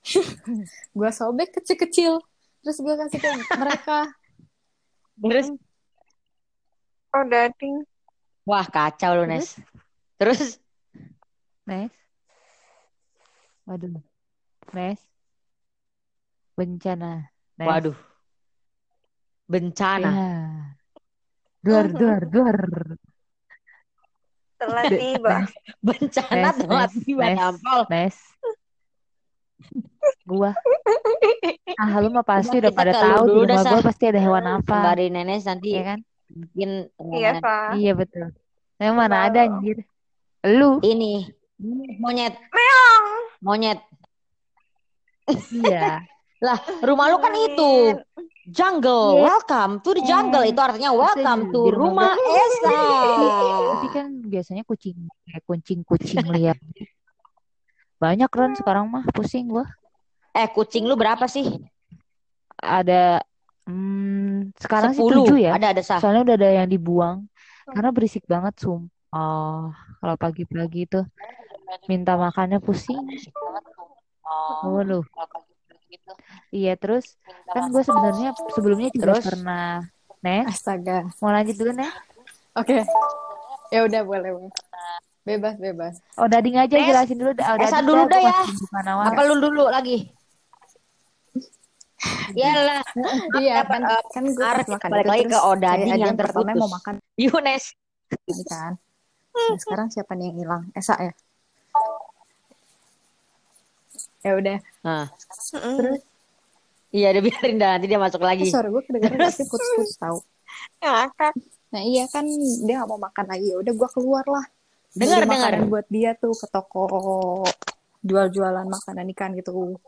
[laughs] gue sobek kecil-kecil, terus gue kasih ke mereka. Terus Oh, dading. wah kacau lu Nes. Terus Nes. Waduh. Nes. Bencana. Nes. waduh. Bencana. Ya. Duar, duar, duar. Telah tiba. Bencana telah Nes, tiba Nes. tampol. Nes. Gua. Ah, lu mah pasti Coba udah pada tahu di rumah gua pasti ada hewan apa. Sembari nenek nanti Iya kan? bikin Iya, Pak. Iya betul. Yang mana ada anjir. Lu. ini monyet Meong. Monyet. Iya. [laughs] Lah, rumah lu kan itu jungle. Iya. Welcome to the jungle. Itu artinya welcome to rumah rumah Esa. Tapi kan biasanya kucing kayak kucing-kucing [laughs] liar. Banyak kan sekarang mah pusing gua. Eh, kucing lu berapa sih? Ada hmm, sekarang sih tujuh ya. Ada ada sah. Soalnya udah ada yang dibuang karena berisik banget sumpah. Kalau pagi-pagi itu minta makannya pusing. Oh. Waduh. Iya, terus kan gue sebenarnya sebelumnya juga Terus? pernah Nes, Astaga. mau lanjut dulu Nes? Oke. Ya udah boleh, boleh. Bebas, bebas. Oh, Dading aja Nes, jelasin dulu. Oh, Esa Dading dulu dah, ya. Apa lu dulu lagi? Iyalah, [laughs] Iya, kan, eh, kan gue pas makan balik lagi ke Odading yang pertama mau makan Yunes. ini kan. Nah, sekarang siapa nih yang hilang? Esa ya? Ya udah. Nah, Mm-mm. Terus iya udah biarin dah nanti dia masuk lagi. suara gue kedengeran tapi putus-putus tahu. Nah iya kan dia nggak mau makan lagi. Ya udah gue keluar lah. Dengar, dengar. buat dia tuh ke toko jual-jualan makanan ikan gitu.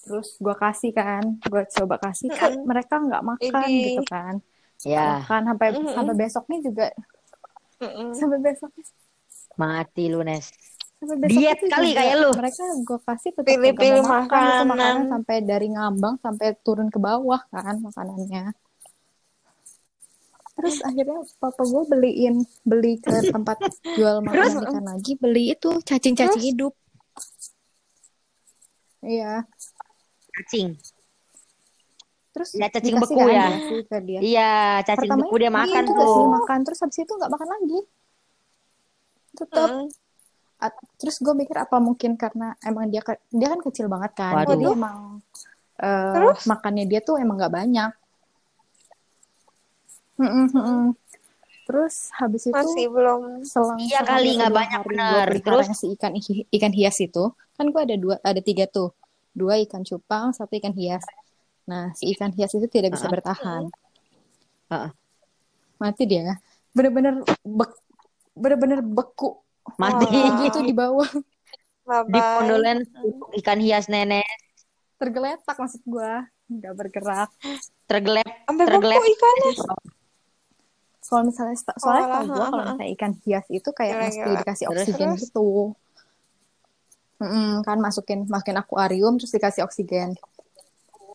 Terus gue kasih kan, gue coba kasih kan mereka nggak makan Ini. gitu kan. Ya, Makan sampai Mm-mm. sampai besoknya juga Mm-mm. sampai besoknya mati lu Nes. Sampai besok Diet itu kali kayak lu. mereka gue kasih tetap Pilih-pilih nggak mau makan makanan. makanan sampai dari ngambang sampai turun ke bawah kan makanannya terus akhirnya papa gue beliin beli ke [laughs] tempat jual makanan ikan lagi beli itu cacing-cacing hidup iya Cacing. terus Ya, cacing beku ya. dia Iya, cacing Pertamanya beku dia makan tuh. makan terus habis itu nggak makan lagi tetap Mm. At- terus gue mikir apa mungkin karena emang dia ke- dia kan kecil banget kan Waduh. jadi emang eh, Terus? makannya dia tuh emang nggak banyak terus habis itu Masih belum. selang Iya kali, nggak banyak, pelihara Terus? si ikan ikan hias itu kan gue ada dua ada tiga tuh dua ikan cupang satu ikan hias nah si ikan hias itu tidak bisa Uh-uh. bertahan Uh-uh. mati dia bener-bener bek bener-bener beku Mati. Wah. gitu di bawah Di pondolan ikan hias nenek tergeletak maksud gue nggak bergerak tergelep Sampai tergelep. ikannya. kalau misalnya soalnya Walah, kalau gue kalau misalnya ikan hias itu kayak Gila, mesti gila. dikasih Terus? oksigen Terus? gitu Mm-mm, kan masukin masukin akuarium terus dikasih oksigen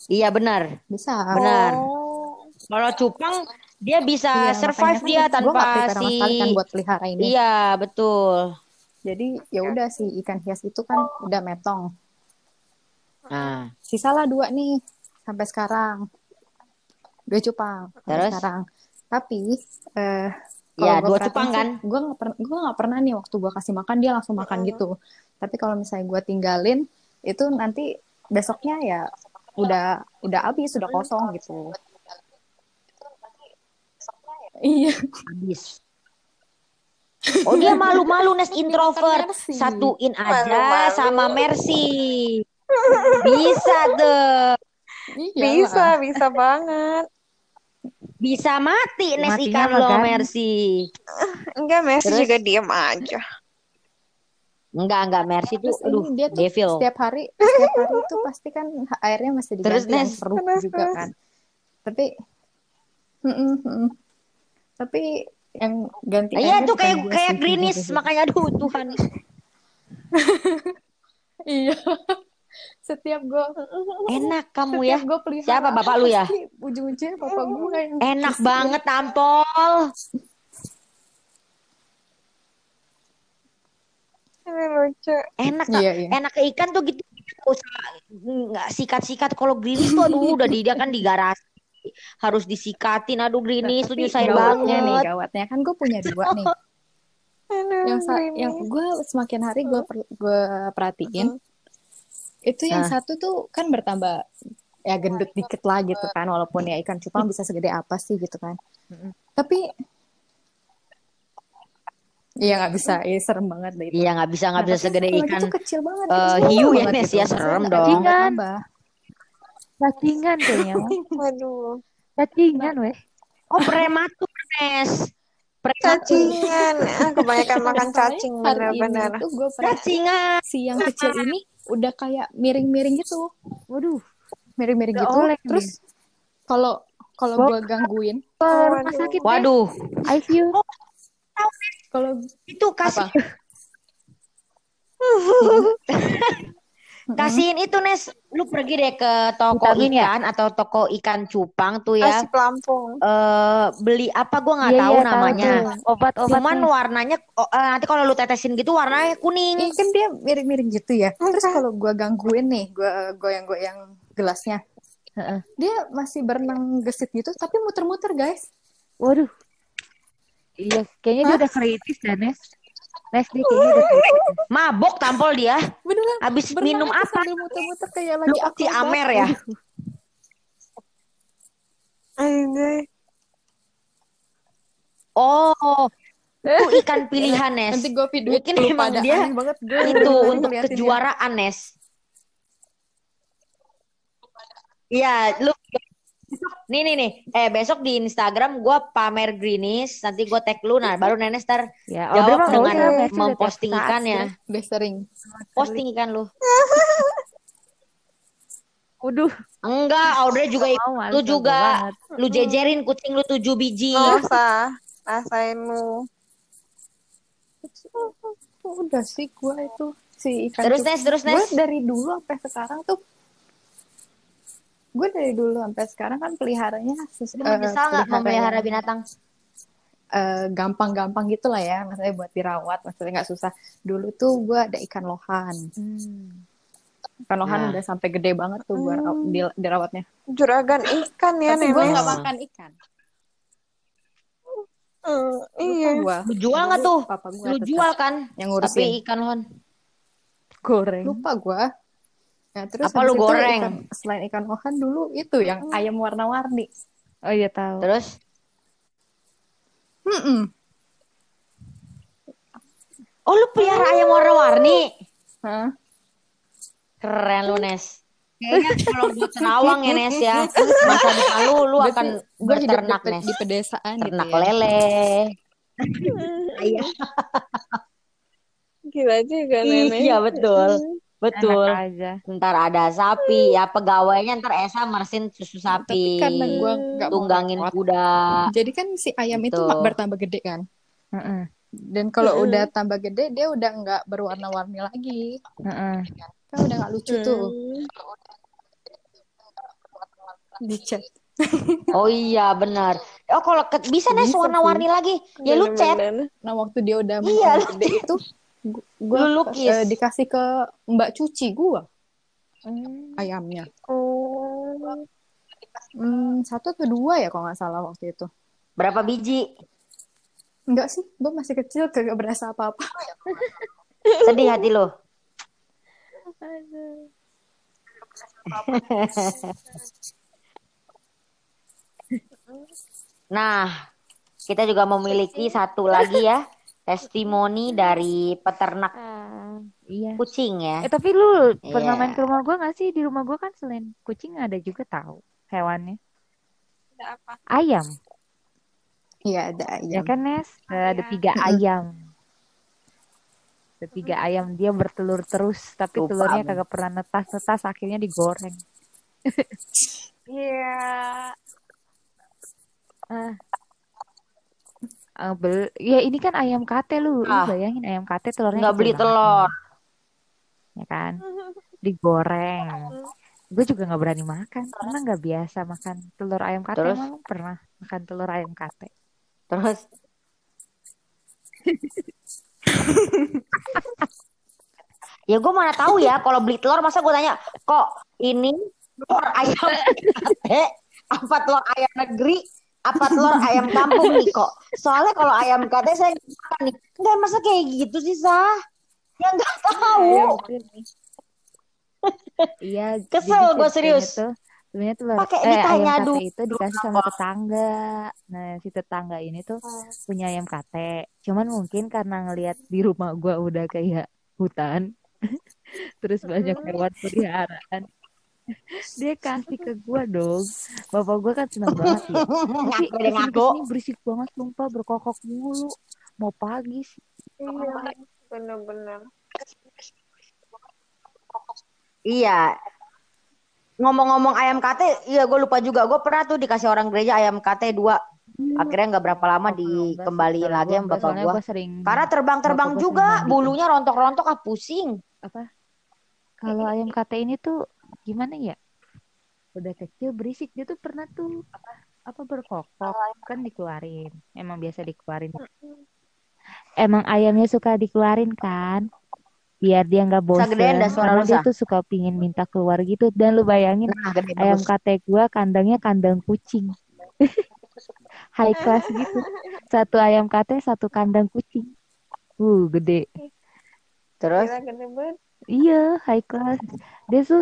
Iya benar. bisa Benar. Oh. Kalau cupang dia bisa Iya, survive makanya dia kan tanpa si kan buat pelihara ini. Iya, betul. jadi ya udah si ikan hias itu kan udah metong. Nah, sisalah dua nih sampai sekarang. Dua cupang sampai Terus? sekarang. Tapi eh Ya, dua cupang kan? gue nggak pernah gue nggak pernah nih waktu gue kasih makan dia langsung makan gitu. Tapi kalau misalnya gue tinggalin itu nanti besoknya ya udah udah habis udah kosong gitu iya habis. Oh dia malu-malu Nes introvert. Mercy. Satuin aja sama Mercy. Bisa tuh. Iyalah. Bisa, bisa banget. Bisa mati Nes Matinya ikan lo? Mercy. Enggak, Messi Terus? juga diem aja. Enggak, enggak Mercy tuh Terus aduh, dia tuh devil. setiap hari setiap hari itu pasti kan airnya masih Terus, diganti yang Nes? Terus, juga terus. kan tapi. Tapi yang ganti Iya tuh kayak kayak Grinis sebenarnya. makanya aduh Tuhan. [laughs] iya setiap gue Enak kamu ya. pelihara Siapa bapak lu ya? ujung-ujungnya bapak gue yang Enak banget tampol. Lucu. Enak Iya, iya. enak ke ikan tuh gitu nggak sikat-sikat kalau Grinis tuh aduh udah di dia kan di garasi harus disikatin. Aduh tuh Tapi nyusahin gawatnya nih banget gawatnya. Kan gue punya dua [laughs] nih. Aduh, yang sa- yang gue semakin hari gue gue perhatiin itu yang Hah? satu tuh kan bertambah ya gendut dikit lah gitu kan walaupun ya ikan cupang bisa segede apa sih gitu kan. Tapi iya nggak bisa iya serem banget deh itu. Iya nggak bisa nggak Nah, bisa segede ikan tuh kecil banget kecil hiu ya, banget Nes, gitu. ya, serem dong. Cacingan kayaknya. [laughs] Waduh. Cacingan weh. oh prematur Nes Cacingan. Ah, kebanyakan [laughs] makan cacing perhatiin cacingan si yang kecil ini udah kayak miring-miring gitu Waduh. miring-miring gitu oleng nih. terus kalau kalau gue gangguin Ke rumah Waduh. sakit. Waduh ICU. kalau itu kasih [laughs] kasihin itu Nes lu pergi deh ke toko Vitamin ya? ikan atau toko ikan cupang tuh ya Kasih pelampung. eh beli apa gua nggak Iya, tahu iya, namanya. Obat-obat. cuman nih. warnanya oh, eh, nanti kalau lu tetesin gitu warnanya kuning Iya kan dia miring-miring gitu ya. Terus kalau gue gangguin nih, gue goyang-goyang gelasnya. Heeh. Dia masih berenang gesit gitu, tapi muter-muter guys. Waduh. Iya, kayaknya dia udah kritis dah, Nes. Nes, dia kayaknya udah kritis. Mabok tampol dia. Beneran. Habis berenang minum apa? Sambil muter-muter kayak lagi si akrobat. Amer ya? Anjay. Oh, itu [laughs] ikan pilihan, Nes. Nanti gue video Mungkin emang dia banget gue itu untuk kejuaraan, Nes. Iya, lu Nih nih nih, eh besok di Instagram gua pamer greenies, nanti gua tag lu, nah baru Nenes ntar Ya, jawab mah nggak dengan udah memposting saat ikannya. Udah sering. Posting ikan lu. [laughs] Waduh, Enggak, Audrey juga males Lu gua juga. banget. Lu jejerin kucing lu tujuh biji. Usah. Rasain lu. Udah sih gue itu si ikan Terus. Nes, terus Gue Nes. dari dulu sampai sekarang tuh gue dari dulu sampai sekarang kan peliharanya menyesal nggak memelihara binatang? eh, gampang-gampang gitu lah ya maksudnya buat dirawat maksudnya nggak susah dulu tuh gue ada ikan lohan Hmm. ikan lohan Nah. udah sampai gede banget tuh gue Hmm. di, dirawatnya Juragan ikan ya, tapi gue nggak makan ikan lupa iya. gue Lu jual nggak tuh? papa Lu jual kan? yang ngurusin Tapi ikan lon. Goreng. lupa gue Nah, terus Apa lu goreng? ikan- selain ikan lohan dulu itu yang ayam warna-warni Oh iya tahu. Terus Mm-mm. Oh lu pelihara ayam warna-warni. Hah? Keren lu Nes. Kayaknya kalau buat Terawang ya Nes ya. Masa depan lu lu akan berternak di, Nes. di pedesaan Ternak gitu ya. lele. Iya, Gila juga, Nenek. iya betul. Betul. Enak aja. Ntar ada sapi, ya pegawainya ntar Esa mersin susu sapi. Tapi karena mau tunggangin repot, kuda. jadi kan si ayam itu Gitu. mak bertambah gede kan. Heeh. Dan kalau Mm-mm. udah tambah gede, dia udah nggak berwarna-warni lagi. Heeh. Kan udah nggak lucu tuh Hmm. di chat. [laughs] Oh iya benar. Oh kalau ke- bisa Bisa warna-warni lagi. Ya lu chat. Bener-bener. Nah waktu dia udah Iya, gede itu, gue Lu lukis. dikasih ke Mbak Cuci gue Hmm. ayamnya. Oh. Hmm, satu atau dua ya kalau nggak salah waktu itu. Berapa biji? Enggak sih, gue masih kecil kagak berasa apa-apa. Sedih hati lu. [laughs] Nah, kita juga memiliki satu lagi ya testimoni dari peternak Iya. kucing ya. Eh tapi lu pernah Iya. main ke rumah gua gak sih? Di rumah gua kan selain kucing ada juga tahu hewannya. Ada apa? Ayam. Iya ada Ya ayam. kan Nes? Ada Ayam. tiga ayam. Ada tiga ayam dia bertelur terus tapi Lupa telurnya gua. kagak pernah netas-netas akhirnya digoreng. Iya. [laughs] Ah, bel- ya ini kan ayam kate lu. Lu Ah. bayangin ayam kate telurnya Nggak beli telur. Ya kan? Digoreng. Gue juga nggak berani makan karena nggak biasa makan telur ayam kate. Terus? Emang lu pernah makan telur ayam kate? Terus [laughs] Ya gue mana tahu ya kalau beli telur masa gue tanya kok ini telur ayam kate apa telur ayam negeri apa telur ayam kampung nih kok soalnya kalau ayam kate saya nggak makan nih nggak masa kayak gitu sih sah ya nggak tahu Iya, Kesel jadi gua ceritanya serius. Tuh, sebenarnya telur Pakai eh, ditanya ayam kate dulu. itu dikasih sama tetangga. Nah, si tetangga ini tuh punya ayam kate. Cuman mungkin karena ngelihat di rumah gua udah kayak hutan, [laughs] terus banyak hewan peliharaan. Dia kasih ke gua dong. Bapak gua kan seneng banget ya. [laughs] Tapi Ngaku ngaku. ke sini berisik banget sumpah berkokok mulu. Mau pagi sih. Iya. Bener-bener. Iya. Ngomong-ngomong ayam kate, iya gue lupa juga. Gue pernah tuh dikasih orang gereja ayam kate dua. Akhirnya nggak berapa lama dikembaliin lagi sama bapak gue. gua sering Karena terbang-terbang juga, bulunya rontok-rontok ah pusing. apa kalau ayam kate ini tuh gimana ya? Udah kecil berisik. Dia tuh pernah tuh apa apa berkokok. Kan dikeluarin. Emang biasa dikeluarin. Emang ayamnya suka dikeluarin kan? Biar dia nggak suara karena lu, dia tuh suka pingin minta keluar gitu. Dan lu bayangin Nah, gede ayam kate gua kandangnya kandang kucing. [laughs] High class gitu. Satu ayam kate satu kandang kucing. Uh gede. Terus? Gila gede banget. iya high class. Dia tuh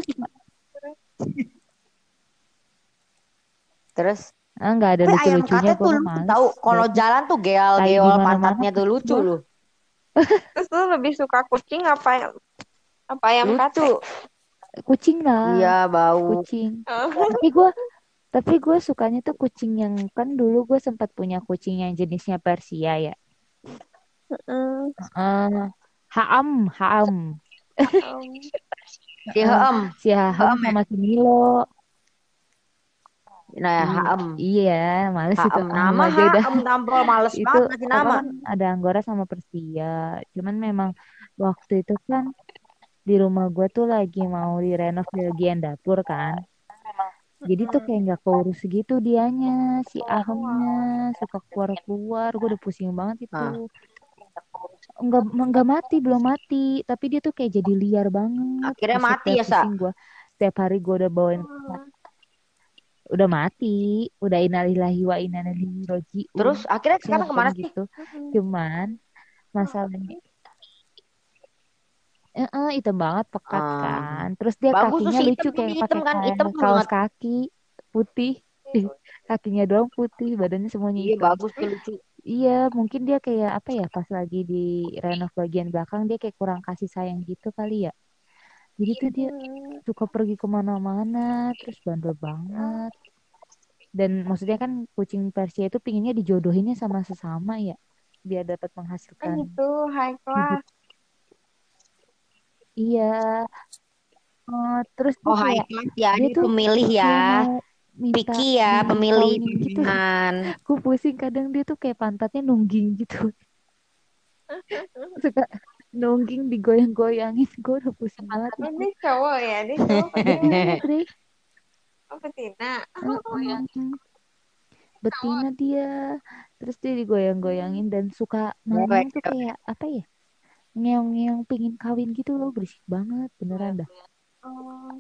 terus ah nggak ada lucu-lucunya lucu males tahu kalau jalan tuh di mana-mana pantatnya tuh lucu loh. [laughs] Terus lu lebih suka kucing apa apa ayam kate? Lucu. kucing lah Iya, bau. kucing Oh. tapi gua tapi gue sukanya tuh kucing yang kan dulu gue sempat punya kucing yang jenisnya Persia ya. Eh, Haam Haam [laughs] Di heem. si Haam ya? sama si Milo Nah, ya, heem. iya males itu Haem. Nama Haem tampol males [laughs] itu banget apa nama. kan ada Anggora sama Persia cuman memang waktu itu kan di rumah gue tuh lagi mau direnov bagian dapur kan jadi tuh kayak nggak keurus gitu dianya si Ahamnya suka keluar keluar gue udah pusing banget Ah. itu nggak nggak mati belum mati. Tapi dia tuh kayak jadi liar banget. Akhirnya mati ya, Sa. gue setiap hari gue udah bawain udah mati. Udah innalillahi wa inna ilaihi rajiun Terus akhirnya sekarang ke mana sih? gitu. Cuman masalahnya eh eh, hitam banget pekat Ah. kan. Terus dia Bagus kakinya lucu kayak pakai kan? Hitam kaos banget. kaki putih. [laughs] Kakinya doang putih badannya semuanya Iya bagus lucu. Iya, mungkin dia kayak apa ya pas lagi di renov bagian belakang dia kayak kurang kasih sayang gitu kali ya. Jadi tuh dia suka pergi ke mana-mana, terus bandel banget. Dan maksudnya kan kucing Persia itu pinginnya dijodohinnya sama sesama ya, biar dapat kan menghasilkan gitu high class. Iya. Eh, terus Oh, high kayak class ya. dia tuh pemilih ya. mau minta Picky ya, pemilih gitu. Gue [laughs] pusing kadang dia tuh kayak pantatnya nungging gitu. Suka nungging digoyang-goyangin. Gue udah pusing banget Oh, dia cowok ya, dia cowok Betina? Bre. Oh, betina. Heeh. Betina dia. Terus dia digoyang-goyangin dan suka ngomong tuh kayak apa ya? Ngeong-ngeong pingin kawin gitu loh. Berisik banget. Beneran dah. Oh,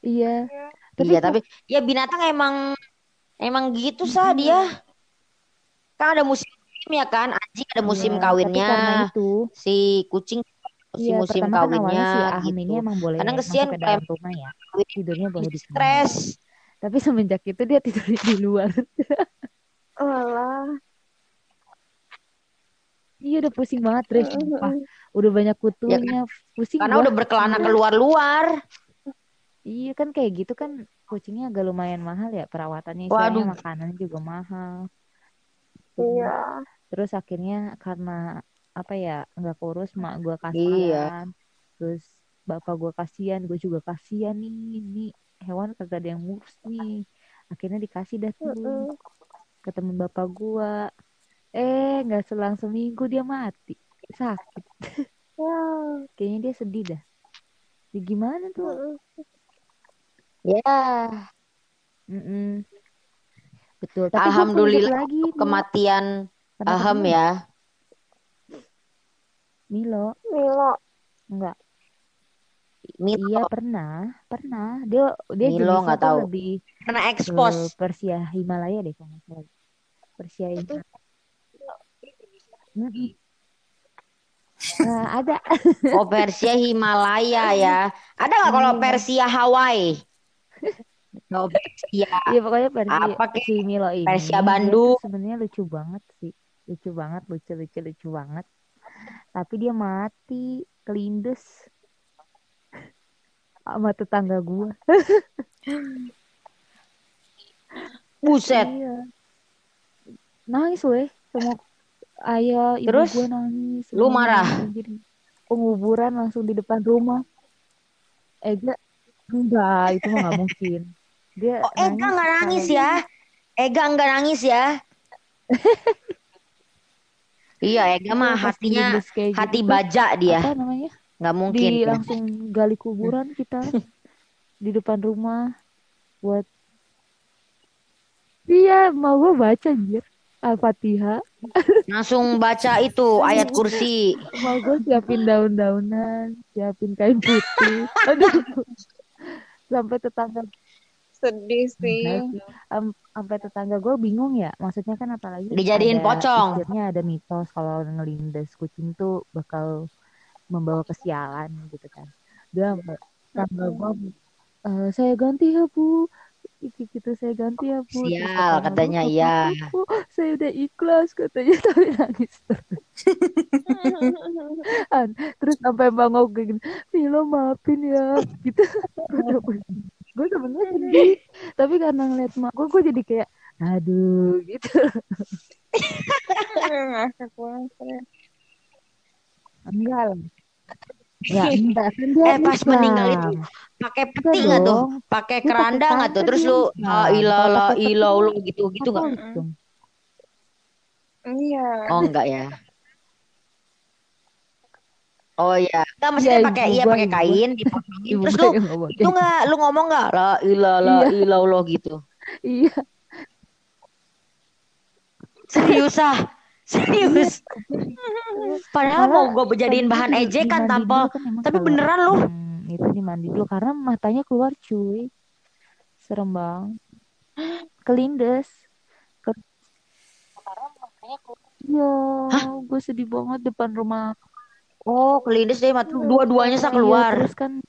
Iya. ya. Tapi Iya, tapi ya binatang emang emang gitu sah dia. Kan ada musim ya kan, anjing ada musim Iya, kawinnya, karena itu si kucing si Iya, musim kan kawinnya si Ahem ini gitu. emang boleh masuk kesian ke kayak dalam rumah ya. Tidurnya boleh di stres. Tapi semenjak itu dia tidur di luar. [laughs] Walah. Iya udah pusing banget. Sumpah. Udah banyak Ya kan, kutunya. Pusing karena gua. udah berkelana keluar-luar. Iya kan kayak gitu kan kucingnya agak lumayan mahal ya perawatannya. Waduh, makanan juga mahal. Iya. Terus akhirnya karena apa ya nggak kurus mak gua iya. kasihan. Terus bapak gua kasihan, gue juga kasihan nih. Ini hewan kagak ada yang ngurus nih. Akhirnya dikasih dah tuh Mm-mm. ke temen bapak gua. Eh nggak selang seminggu dia mati. Sakit. Wow. Kayaknya dia sedih dah. Ya gimana tuh? Mm-mm. Ya, Mm-mm. Betul. Tapi alhamdulillah lagi kematian gimana? ya. Milo. Milo. Enggak. Milo, Iya pernah. Pernah. Dia dia Milo nggak tahu. lebih Karena ke ekspos. Persia Himalaya deh kalau nggak salah. Persia Himalaya. Mm-mm. Nah, [laughs] ada. Oh, Persia Himalaya ya. Ada nggak kalau Iya. Persia Hawaii? Oh, Persia Iya pokoknya Persia apa kek? si Milo ini Persia Bandung. sebenarnya lucu banget sih. Lucu banget, lucu lucu lucu banget. Tapi dia mati kelindes sama tetangga gua. Buset. Iya. Nangis weh semua ayah ibu Terus gua nangis lu marah? nangis penguburan langsung di depan rumah Ega enggak itu mah nggak mungkin dia Oh, Ega nangis nggak nangis ya? Ega nggak nangis ya? [laughs] Iya, Ega mah hatinya hati gitu baja dia. apa namanya Nggak mungkin di langsung gali kuburan [laughs] kita [laughs] di depan rumah buat iya mau gua baca anjir Al-Fatihah Langsung baca itu ayat kursi. Mau gue siapin daun-daunan, siapin kain putih. Aduh. Sampai tetangga Sedih sih. Sampai tetangga gue bingung ya. Maksudnya kan apalagi Dijadiin ada pocong. pikirnya ada mitos kalau ngelindes kucing tuh bakal membawa kesialan gitu kan. Dia sampai tetangga gue "Eh, saya ganti ya bu Iki gitu saya ganti ya bu. Sial, katanya, "Apa, iya." Saya udah ikhlas katanya [laughs] tapi nangis terus. An- terus sampai bangau gini Milo maafin ya gitu. [laughs] Gue sebenarnya sedih tapi karena ngeliat mak gue gue jadi kayak aduh gitu. [laughs] Enggak lah ya enggak [laughs] kan dia Eh pas Islam. meninggal itu pakai peti Enggak nggak tuh? Pakai keranda nggak tuh? Terus lu la ilah Kalau la lu gitu gitu nggak? Iya. Oh enggak ya. [laughs] Oh iya, enggak maksudnya Iya, pakai iya gua, pakai gua. kain dipotongin. [laughs] Terus gue lu itu nggak lu ngomong nggak la ilah la Iya. ilah lo gitu. iya Serius ah. Serius. Padahal Malah mau gue jadiin bahan ejekan dulu kan Tapi beneran lu. hmm, itu dimandi dulu karena matanya keluar cuy serem banget kelindes Ke... Iya, gue sedih banget depan rumah. Oh, kelindes deh mat. Dua-duanya sah Iya, keluar. terus kan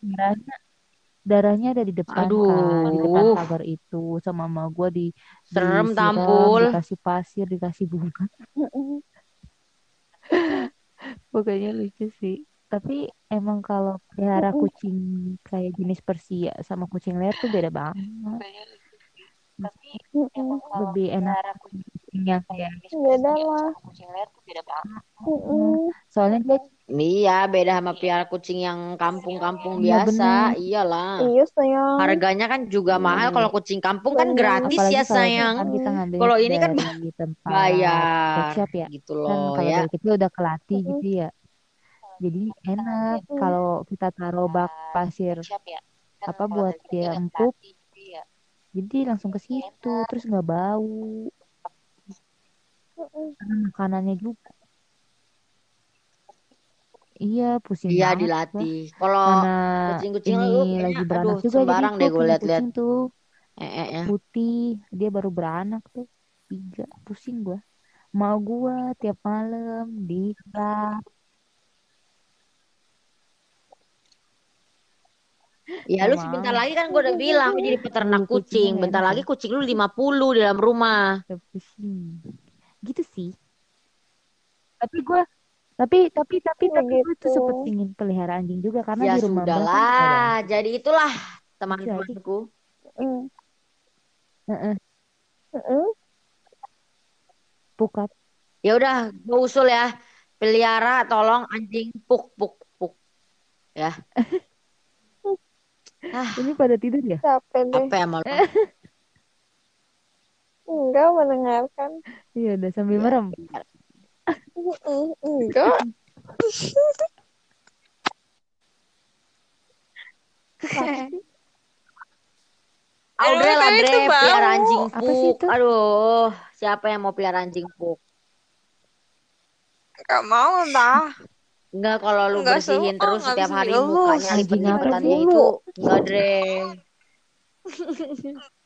darahnya ada di depan Aduh. kan, di depan pagar itu sama mama gue di Serem disiram, tampul. dikasih pasir, dikasih bunga. [laughs] Pokoknya lucu sih. Tapi emang kalau pelihara kucing kayak jenis Persia sama kucing liar tuh beda banget. Tapi emang lebih enak kucing yang kayak jenis Beda Persia lah. sama kucing liar tuh beda banget. Mm-mm. Soalnya dia Iya, beda sama piara kucing yang kampung-kampung Iya, biasa. bener. Iyalah. Iya sayang. Harganya kan juga mahal kalau kucing kampung kan Bener. gratis apalagi ya sayang. Kalau ini kan [laughs] Bayar shop ya. gitu Kan loh kalau ya. dari kecil udah kelatih gitu ya. Jadi enak kalau kita taruh bak pasir apa buat dia empuk. Jadi langsung ke situ terus nggak bau. Karena makanannya juga. Iya, pusing Iya banget dilatih. Kalau kucing-kucing ini lu lagi beranak aduh juga jadi sembarang deh gua gue liat-liat. kucing tuh Eh, eh, eh. putih dia baru beranak tuh tiga pusing gua mau gua tiap malam di Ya lu sebentar lagi kan gue udah bilang jadi peternak kucing. nggak Bentar enak lagi kucing lu 50 di dalam rumah. Gitu sih tapi gua tapi tapi tapi tapi gua tuh Begitu. sempet ingin pelihara anjing juga karena Ya di rumah kan sudahlah. Jadi itulah teman-temanku. Mm. Heeh, Mm-mm. pukat Ya udah, gue usul ya. Pelihara tolong anjing puk puk puk. Ya. [laughs] Ah, ini pada tidur ya Capek deh. apa ya malu? Enggak mendengarkan. iya udah sambil Ya, merem Mm-mm. Enggak. Audrey Aduh, lah, Dre, pelihara anjing puk. itu? Aduh, siapa yang mau pelihara anjing puk? Enggak mau dah. Enggak kalau lu Enggak bersihin suka, terus enggak setiap hari mukanya sih? itu enggak, Dre. [laughs]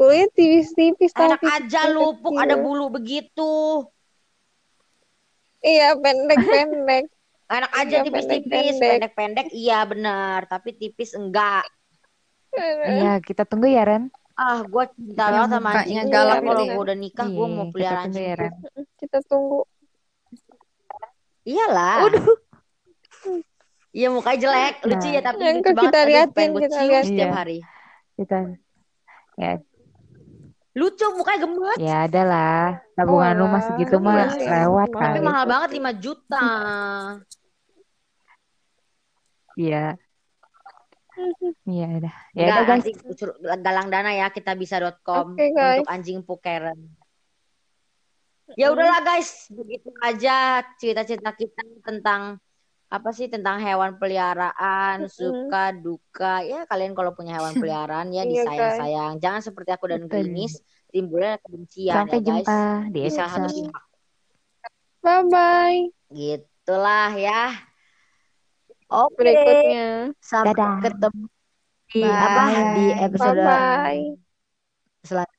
Kulit tipis-tipis Enak tapi aja lu puk kecil. ada bulu begitu. Iya, pendek-pendek. [laughs] Enak aja Iya, tipis-tipis, pendek-pendek. pendek-pendek iya benar, tapi tipis enggak. iya kita tunggu ya Ren Ah, gue cinta banget sama anjing. galak Iya, kalau gue udah nikah, gue iya mau pelihara anjing ya Ren puk. [laughs] Kita tunggu. Iyalah. Waduh. Iya mukanya jelek, lucu Nah. ya tapi Yang lucu banget. kita Aduh, liatin, gue kita liatin. setiap Iya. hari. kita ya Lucu, mukanya gemes. ya ada lah tabungan Oh, rumah segitu mah Iya sih, lewat. Tapi kali mahal banget 5 juta. iya iya udah ya udah guys galang dana ya kita bisa.com Oke, guys. untuk anjing pukeren. Ya udahlah guys, begitu aja cerita-cerita kita tentang apa sih tentang hewan peliharaan, suka duka. Ya kalian kalau punya hewan [laughs] peliharaan ya Iya, disayang-sayang. Jangan seperti aku dan. Grinis timbulnya kebencian Sampai ya guys. jumpa di salah satu pihak. Bye bye. Gitulah ya. Oke, Berikutnya. sampai Dadah. ketemu di Bye. apa di Bye episode bye. selanjutnya.